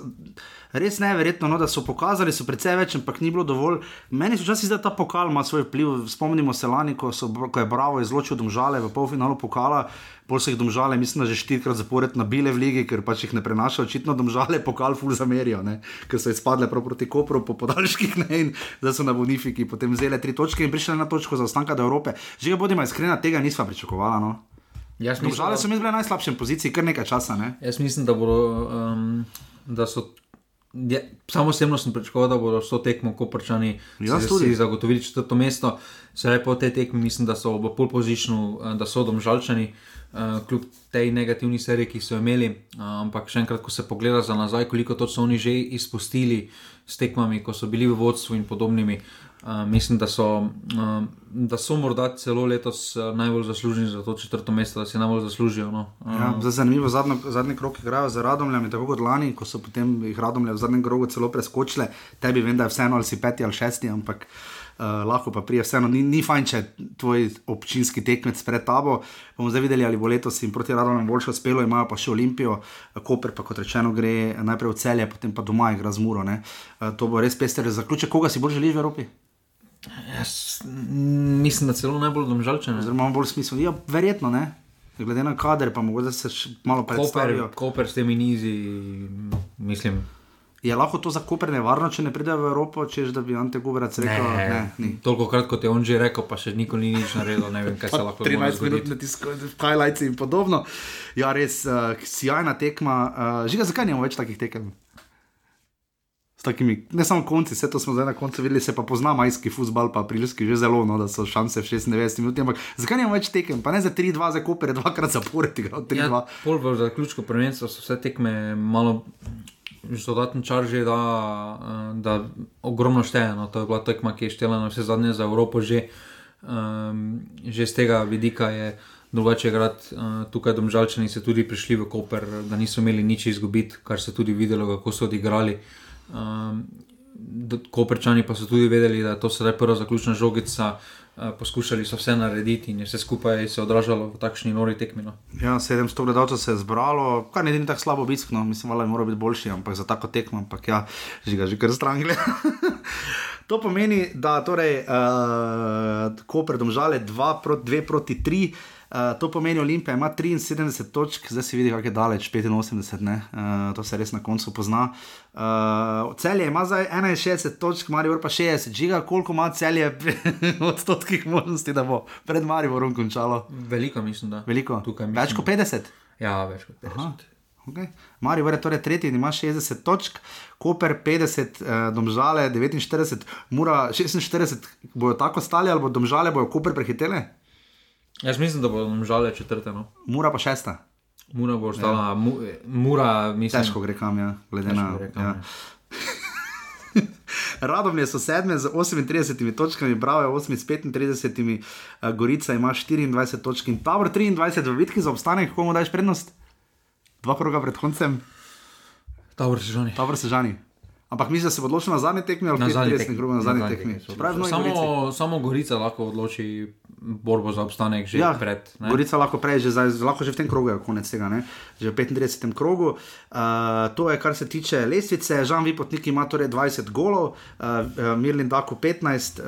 Res neverjetno, no, da so pokazali, so precej več, ampak ni bilo dovolj. Meni se včasih zdi, da ta pokal ima svoj vpliv. Spomnimo se lani, ko, so, ko je Bravo izločil domžale v polfinalu pokala, pol so jih domžale, mislim, da že štirikrat zapored nabile v ligi, ker pač jih ne prenaša, očitno domžale pokal ful zamerijo, ne? ker so izpadle prav proti Kopru po podaljških ne in zdaj so na Bonifiki potem vzele tri točke in prišle na točko za ostanka do Evrope. Že ga bodimo iskreni, tega nisva pričakovala. No? Jaz mislim, Domžale so mi bile v najslabšem poziciji, kar nekaj časa. Ne? Jaz mislim, da, bodo, um, da so. Ja, samo osebno sem pričakoval, da bodo to tekmo Koprčani Jaz si, zagotovili četrto mesto. Sedaj po tej tekmi mislim, da so v pol pozičnu, da so domžalčani, uh, kljub tej negativni seriji, ki so imeli. Uh, ampak še enkrat, ko se pogleda za nazaj, koliko to so oni že izpustili s tekmami, ko so bili v vodstvu in podobnimi. Uh, mislim, da so, uh, da so morda celo letos uh, najbolj zaslužni za to četrto mesto, da si najbolj zaslužijo. No. Uh, Ja, zdaj zanimivo, zadnjo, zadnji krok igrajo za Radomljami, tako kot lani, ko so potem jih Radomlje v zadnjem krogu celo preskočile. Tebi vem, da je vseeno ali si peti ali šesti, ampak uh, lahko pa prije vseeno. Ni, ni fajn, če tvoj občinski tekmec pred tabo. Bomo zdaj videli, ali bo letos jim proti Radomljam boljše uspelo, imajo pa še Olimpijo, Koper pa kot rečeno gre najprej v celje, potem pa doma igra z Muro. ne. Uh, to bo res pester zaključek, koga si bolj želiš v Evropi? Jaz mislim, da celo najbolj domžalčene. Oziroma, ima bolj smisel. Ja, verjetno ne. Glede na kader, pa mogoče se še malo Koper, predstavijo. Koper s temi nizi, mislim. Je lahko to za Koper nevarno, če ne pridejo v Evropo, češ da bi Ante Guberac rekel, ne, ne ni. Toliko krat, kot je on že rekel, pa še nikoli ni nič naredil, ne vem, kaj se lahko 13 zgodi. minut na tiskovni highlights in podobno. Ja, res, uh, sjajna tekma. Uh, Žiga, zakaj nimamo več takih tekem? S takimi, ne samo konci, vse to smo zdaj na koncu videli, se pa pozna majski futbal, pa aprilski že zelo, no, da so šanse v 96 minut. Ampak zakaj nimamo več tekem? Pa ne za 3-2, za Koper dvakrat zapored igral 3-2. Ja, pol v zaključku prvenstva so vse tekme malo. že Dodaten čar že da, eh, da ogromno šteje. No. To je bila tekma, ki je štela na vse zadnje za Evropo, že, um, že z tega vidika je drugače igrati. Uh, tukaj domžalčani so tudi prišli v Koper, da niso imeli nič izgubiti, kar se tudi videlo, kako so odigrali. Um, Koperčani pa so tudi vedeli, da je to sedaj prva zaključna žogica. Uh, poskušali so vse narediti in je vse skupaj se odražalo v takšni nori tekmi. No. Ja, 700 gledalcev se je zbralo, kar ne ni tako slabo obisk, no, mislim, da mora biti boljši, ampak za tako tekmo, ampak ja, že ga že kar stran gleda. to pomeni, da torej uh, Koper domžale 2 proti 2 proti 3. Uh, to pomeni, Olimpija ima 73 točk, zdaj se vidi, kako je daleč, 85, ne? uh, to se res na koncu pozna. Uh, celje ima zdaj 61 točk, Marijo pa 60, žiga, koliko ima celje odstotkih možnosti, da bo pred Marijo končalo. Veliko mislim, da. Veliko, Tukaj več kot 50. Ja, več kot 50. Aha, Okay. Marijo je torej tretji ima 60 točk, Koper 50, eh, Domžale 49, Mura 46, bojo tako stali ali bo Domžale bojo Koper prehitele, Jaz mislim, da bodo žale četrte. No. Mura pa šesta. Mura bo ostala, ja. mu, mura, mislim, Težko gre kam, ja, glede Težko na. gre kam, Ja. ja. Radomlje so sedme z 38 točkami, Bravo je 8 s 35, eh, Gorica ima 24 točk in Tabor 23 v bitki za obstanek, komu daš prednost? Dva kroga pred koncem, Tabor Sežani. Tabor se žani. Ampak mislim, da se bo odločil na zadnji tekmi ali Na zadnji 35 tekmi. krogov na zadnji tekmi. odločil. Novi Gorici. samo, samo Gorica lahko odloči borbo za obstanek že ja, pred. ne. Gorica lahko prej, že, zdaj, lahko že v tem krogu je konec tega, ne? že v 35. krogu. Uh, to je, kar se tiče lestvice. Žan Vipotnik ima torej 20 golov, uh, Mirlin Dako 15, uh,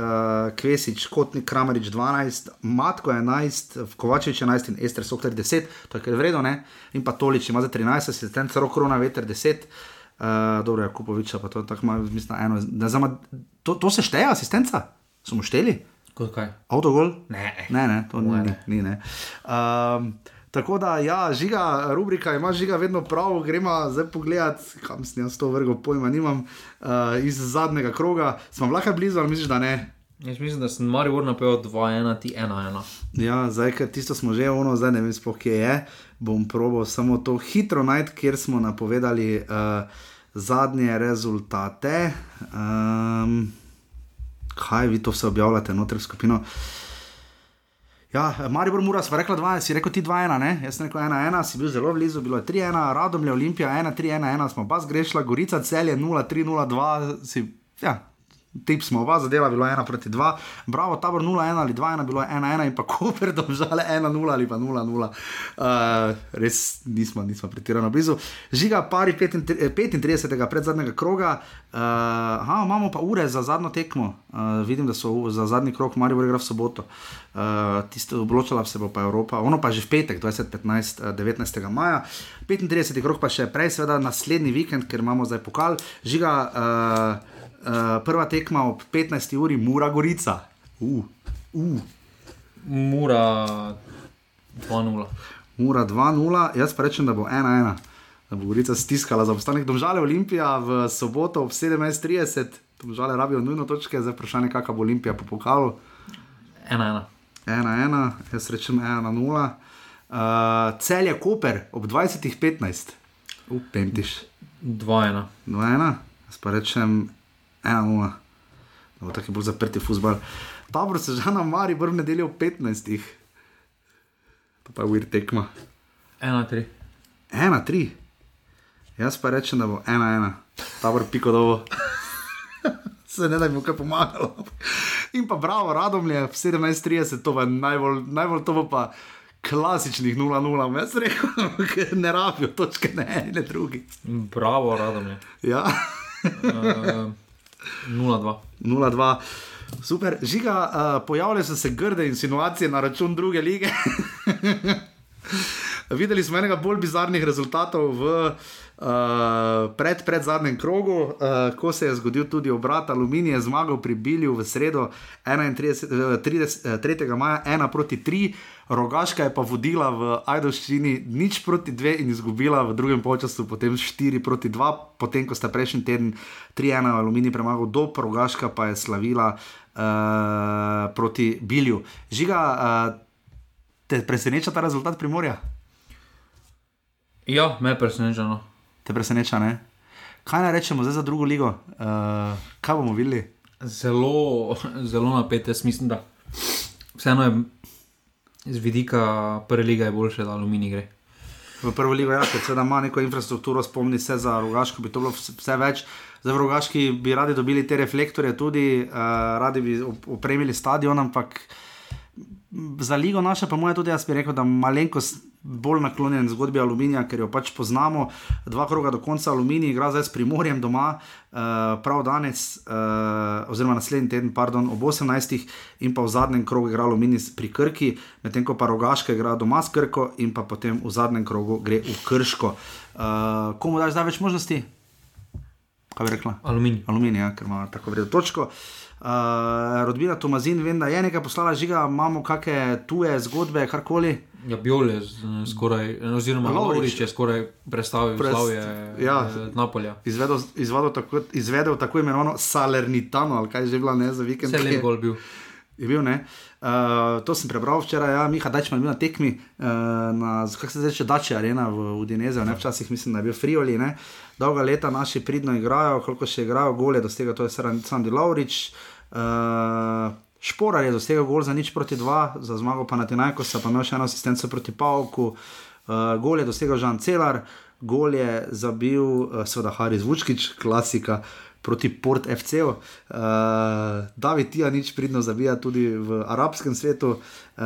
Kvesič, Kotnik, Kramerič 12, Matko 11, Kovačevič 11 in Ester Sokler 10, to je kar vredno, ne? in pa Tolič ima za 13, asistent Rok Rona Veter 10. Uh, dobro, Jakupoviča pa to je tako malo, mislim, eno. Ne, zama, to, to se šteje, asistenca? Smo šteli? Kot kaj? Avtogol? Ne. Ne, ne, to ni, Moje ni, ne. ni ne. Um, Tako da, ja, žiga, rubrika ima žiga vedno prav, gremo zdaj pogledat, kam sem jaz to vrgel, pojma nimam, uh, iz zadnjega kroga. Smo lahko blizu, ali misliš, da ne? Jaz mislim, da sem Maribor napel 2-1, ti 1-1. Ja, zdaj, ker tisto smo že ono, zdaj ne vem, spoh, kje je. Bom probal samo to hitro najti, kjer smo napovedali uh, zadnje rezultate. Um, kaj vi to vse objavljate, noter v skupino? Ja, Maribor Mura, sva rekla 2, si rekel ti 2-1, ne? Jaz sem rekel 1-1, si bil zelo blizu, bilo je 3-1, Radomlje, Olimpija 1-3-1, smo pa zgrešila, Gorica celje 0-3-0-2, si, ja, Tip smo oba zadela, bilo je 1 proti 2, bravo, tabor 0-1 ali 2-1, bilo je 1-1 in pa Koper domžale 1-0 ali pa 0-0. Uh, res nismo, nismo pretirano blizu. Žiga pari 35. pred zadnjega kroga, uh, aha, imamo pa ure za zadnjo tekmo. Uh, vidim, da so za zadnji krok Marijo igra v soboto. Uh, Tisto obločila se bo pa Evropa, ono pa že v petek, 20-15, 19. maja. 35. krok pa še prej, seveda naslednji vikend, ker imamo zdaj pokal. Žiga, uh, Uh, prva tekma ob 15. uri, Mura Gorica. Uh, uh. Mura 2-0. Mura 2-0, jaz pa rečem, da bo 1-1, da bo Gorica stiskala za ostanek. Domžale Olimpija v soboto ob 17:30, domžale rabijo nujno točke, zdaj vprašanje, kakšna bo Olimpija po pokalu. 1-1. 1-1, jaz rečem 1-0. Uh, cel je Koper ob 20:15, upentiš. 2-1. 2-1, jaz pa rečem 1-0, da bo tako bolj zaprti futbol. Tabor se že na Mari, vrh nedeljo ob 15. To pa je vir tekma. 1-3. 1-3. Jaz pa rečem, da bo 1-1, tabor piko dovo. Se ne da bi mu kaj pomagalo. In pa bravo, radomlje, 17:30, to je najbolj, najbolj to bo pa klasičnih 0-0, jaz rekel, ker ne rabijo točke, ne, ne drugi. Bravo, radom je. Ja. Uh, 0-2. 0-2. Super, žiga, uh, pojavljajo so se grde insinuacije na račun druge lige. Videli smo enega bolj bizarnih rezultatov v uh, pred, pred zadnjem krogu, uh, ko se je zgodil tudi obrat. Aluminij je zmagal pri Bilju v sredo 31, 30, 3. maja 1 proti 3, Rogaška je pa vodila v Ajdoščini nič proti 2 in izgubila v drugem času potem 4 proti 2, potem ko sta prejšnji teden 3-1 Aluminij premagal do Rogaška, pa je slavila uh, proti Bilju. Žiga, uh, te preseneča ta rezultat Primorja? Ja, me preseneča. No. Te preseneča, ne? Kaj naj rečemo zdaj za drugo ligo? Uh, kaj bomo videli? Zelo, zelo napet, jaz mislim, da vseeno je z vidika prve lige je boljše, da aluminij gre. V prvo ligo, ja, ker se da ima neko infrastrukturo, spomni se za rogaško, bi to bilo vse, vse več. Za rogaški bi radi dobili te reflektorje, tudi uh, radi bi opremili stadion, ampak za ligo naša, pa moja tudi jaz bi rekel, da malenkost bolj naklonjen zgodbi aluminija, ker jo pač poznamo. Dva kroga do konca aluminija, igra zdaj s primorjem doma, uh, prav danes, uh, oziroma naslednji teden, pardon, ob 18. in pa v zadnjem krogu igra aluminij pri Krki, medtem ko pa rogaška igra doma s Krko in pa potem v zadnjem krogu gre v Krško. Uh, komu daš zdaj več možnosti? Kaj bi rekla? Aluminij. Aluminij, ja, ker ima tako vredno točko. Uh, Rodbina Tomazin, vem, da je nekaj poslala žiga, imamo kakšne tuje zgodbe, karkoli. Ja, Biol je skoraj, oziroma Lovrič je skoraj predstavil Pres- slavje ja. ja. Napolija. Izvedel, izvedel, tako, izvedel tako imenovano Salernitano, ali kaj je že bila ne za vikend. Vse lep gol bil. Je bil, ne? Uh, to sem prebral včeraj, ja, Miha Dačman je bil na tekmi, uh, na, kako se reče, Dači arena v Udinezu, ne včasih mislim, da je bil Frioli, ne. Dolga leta naši pridno igrajo, koliko še igrajo, gole, dosega to je Saran- Sandi Laurič. Uh, Šporar je dosegel gol za nič proti dva, za zmago pa na Tinajkosa, pa imel še eno asistenco proti Pavku. Uh, gol je dosegel Žan Celar, gol je zabil, uh, seveda Haris Vučkič, klasika proti Port FC-u. Uh, David Tija nič pridno zabija tudi v arabskem svetu uh,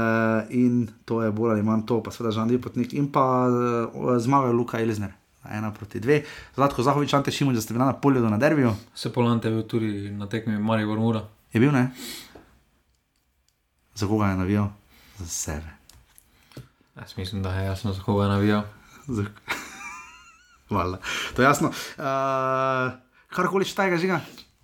in to je bolj ali manj to, pa seveda Žan Dipotnik in pa uh, zmaga Luka Elizner. Ena proti dve, Zlatko Zahovič, Ante Šimun, da ste bili na polju do na derbiju. Se Polante je bil tudi na tekmi Maribor Mura. Je bil ne? Za koga je navijal? Za sebe. Jaz mislim, da je jasno, za koga je navijal. Za... Hvala. To je jasno. Uh, karkoli še tega žiga?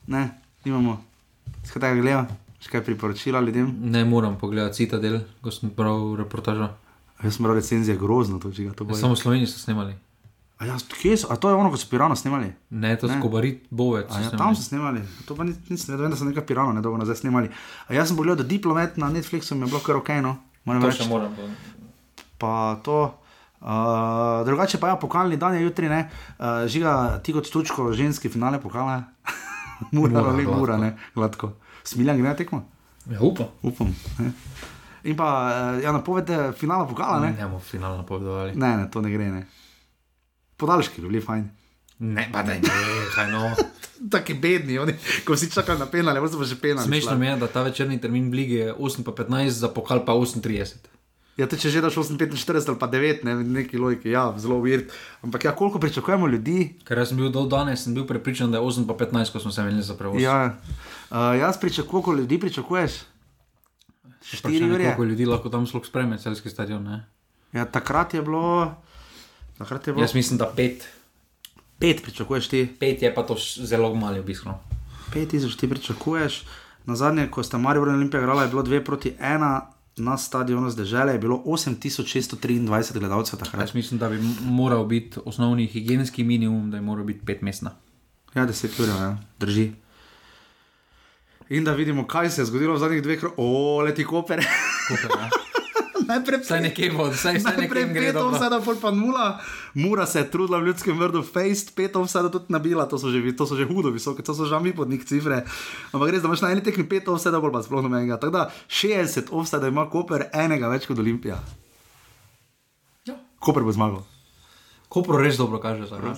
Ne. Z katerega gleda? Še kaj priporočila ljudem? Ne moram pogledati Citadel, ko sem prav reportaža. Jaz sem bral recenzije grozno, to čiga to bo. Samo v Sloveniji so snemali. A, ja, kje so? A to je ono, ko so pirano snimali? Ne, to je skobarit, bovec. Ja, tam so snimali, to pa ni- nisem vedel, vem, da so nekaj pirano nedolgo nazaj snimali. A jaz sem pogledal, da diplomat na Netflixu mi je bilo kar ok, no. Moram To reči. še moram. to- pa to. Uh, drugače pa ja, pokalni dan je jutri, ne, uh, žiga ti kot tučko, ženski finale pokala. Mura, ali mura, ne, gladko. Smiljan gre na tekmo, Ja, upam. upam. Ne. In pa, uh, ja, napovede finala pokala, ne? Ne bomo finalno napovedovali. Ne, ne, to ne gre, ne. Podaljški bi bili fajn. Ne, pa da ne, kaj no. Taki bedni, oni, ko si čakali na penale, pa že penale. Smešno mi je, da ta večerni termin v Ligi je 8 pa 15, za pokal pa 38. Ja, te če že daš 48 ali pa 9, ne, neki logiki, ja, zelo uvirt. Ampak ja, koliko pričakujemo ljudi, Ker sem bil do danes, sem bil prepričan, da je 8 pa 15, ko smo se menili za prevoz. Ja, uh, jaz pričakujem, koliko ljudi pričakuješ? Štiri ure. Koliko ljudi lahko tam sploh spreme, celski stadion? Ne? Ja, takrat je bilo. Takrat je bilo. Jaz mislim, da 5. Pet pričakuješ ti, 5 je pa to zelo mali obisk. No. pet tisoč ti pričakuješ. Na zadnje, ko sta Marijo Olimpija igrala, je bilo 2 proti 1 na stadionu zdržele, je bilo 8623 gledalcev takrat. Jaz mislim, da bi moral biti osnovni higijenski minimum, da je moral biti 5 mestna. Ja, 10 ur, ja, drži. In da vidimo, kaj se je zgodilo v zadnjih dveh krogih. O, leti koper. Najprej Vsaj nekje vsaj, vsaj Najprej nekje gre pet offside, pol pa nula. Mura se je trudila v ljudskem vrdu, face, pet offside tudi nabila, to so že, to so že hudo visoke, to so že mi pod njih cifre. Ampak res, da imaš na eni tekmi pet offside, bolj pa sploh nobenega. Tako da 60 offside ima Koper, enega več kot Olimpija. Ja. Koper bo zmagal. Kopro res dobro kaže. Zdaj,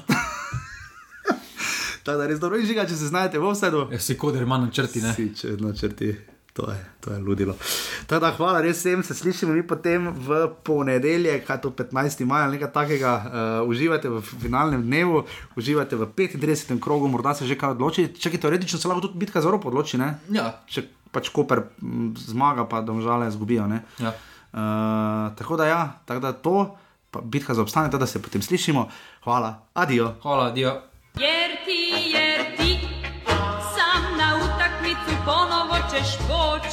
Tako da res dobro in žiga, če se znajdete v offsideu. Jaz si koder ima na črti, ne? Si, če načrti. To je, to je ludilo. Tako da, hvala res vsem, se slišimo mi potem v ponedeljek, kaj to 15. maja, nekaj takega. Uh, uživate v finalnem dnevu, uživate v 35. krogu, morda se že kaj odloči. Čakaj, teoretično se lahko tudi bitka za Evropo odloči, ne? Ja. Če pač Koper m, zmaga, pa domžale izgubijo. ne. ja. Uh, tako da, ja, tako da to, pa bitka za obstanek, da se potem slišimo. Hvala, adijo. Hvala, dio. Jer ti, jer ti sam na utakmicu ponovo ćeš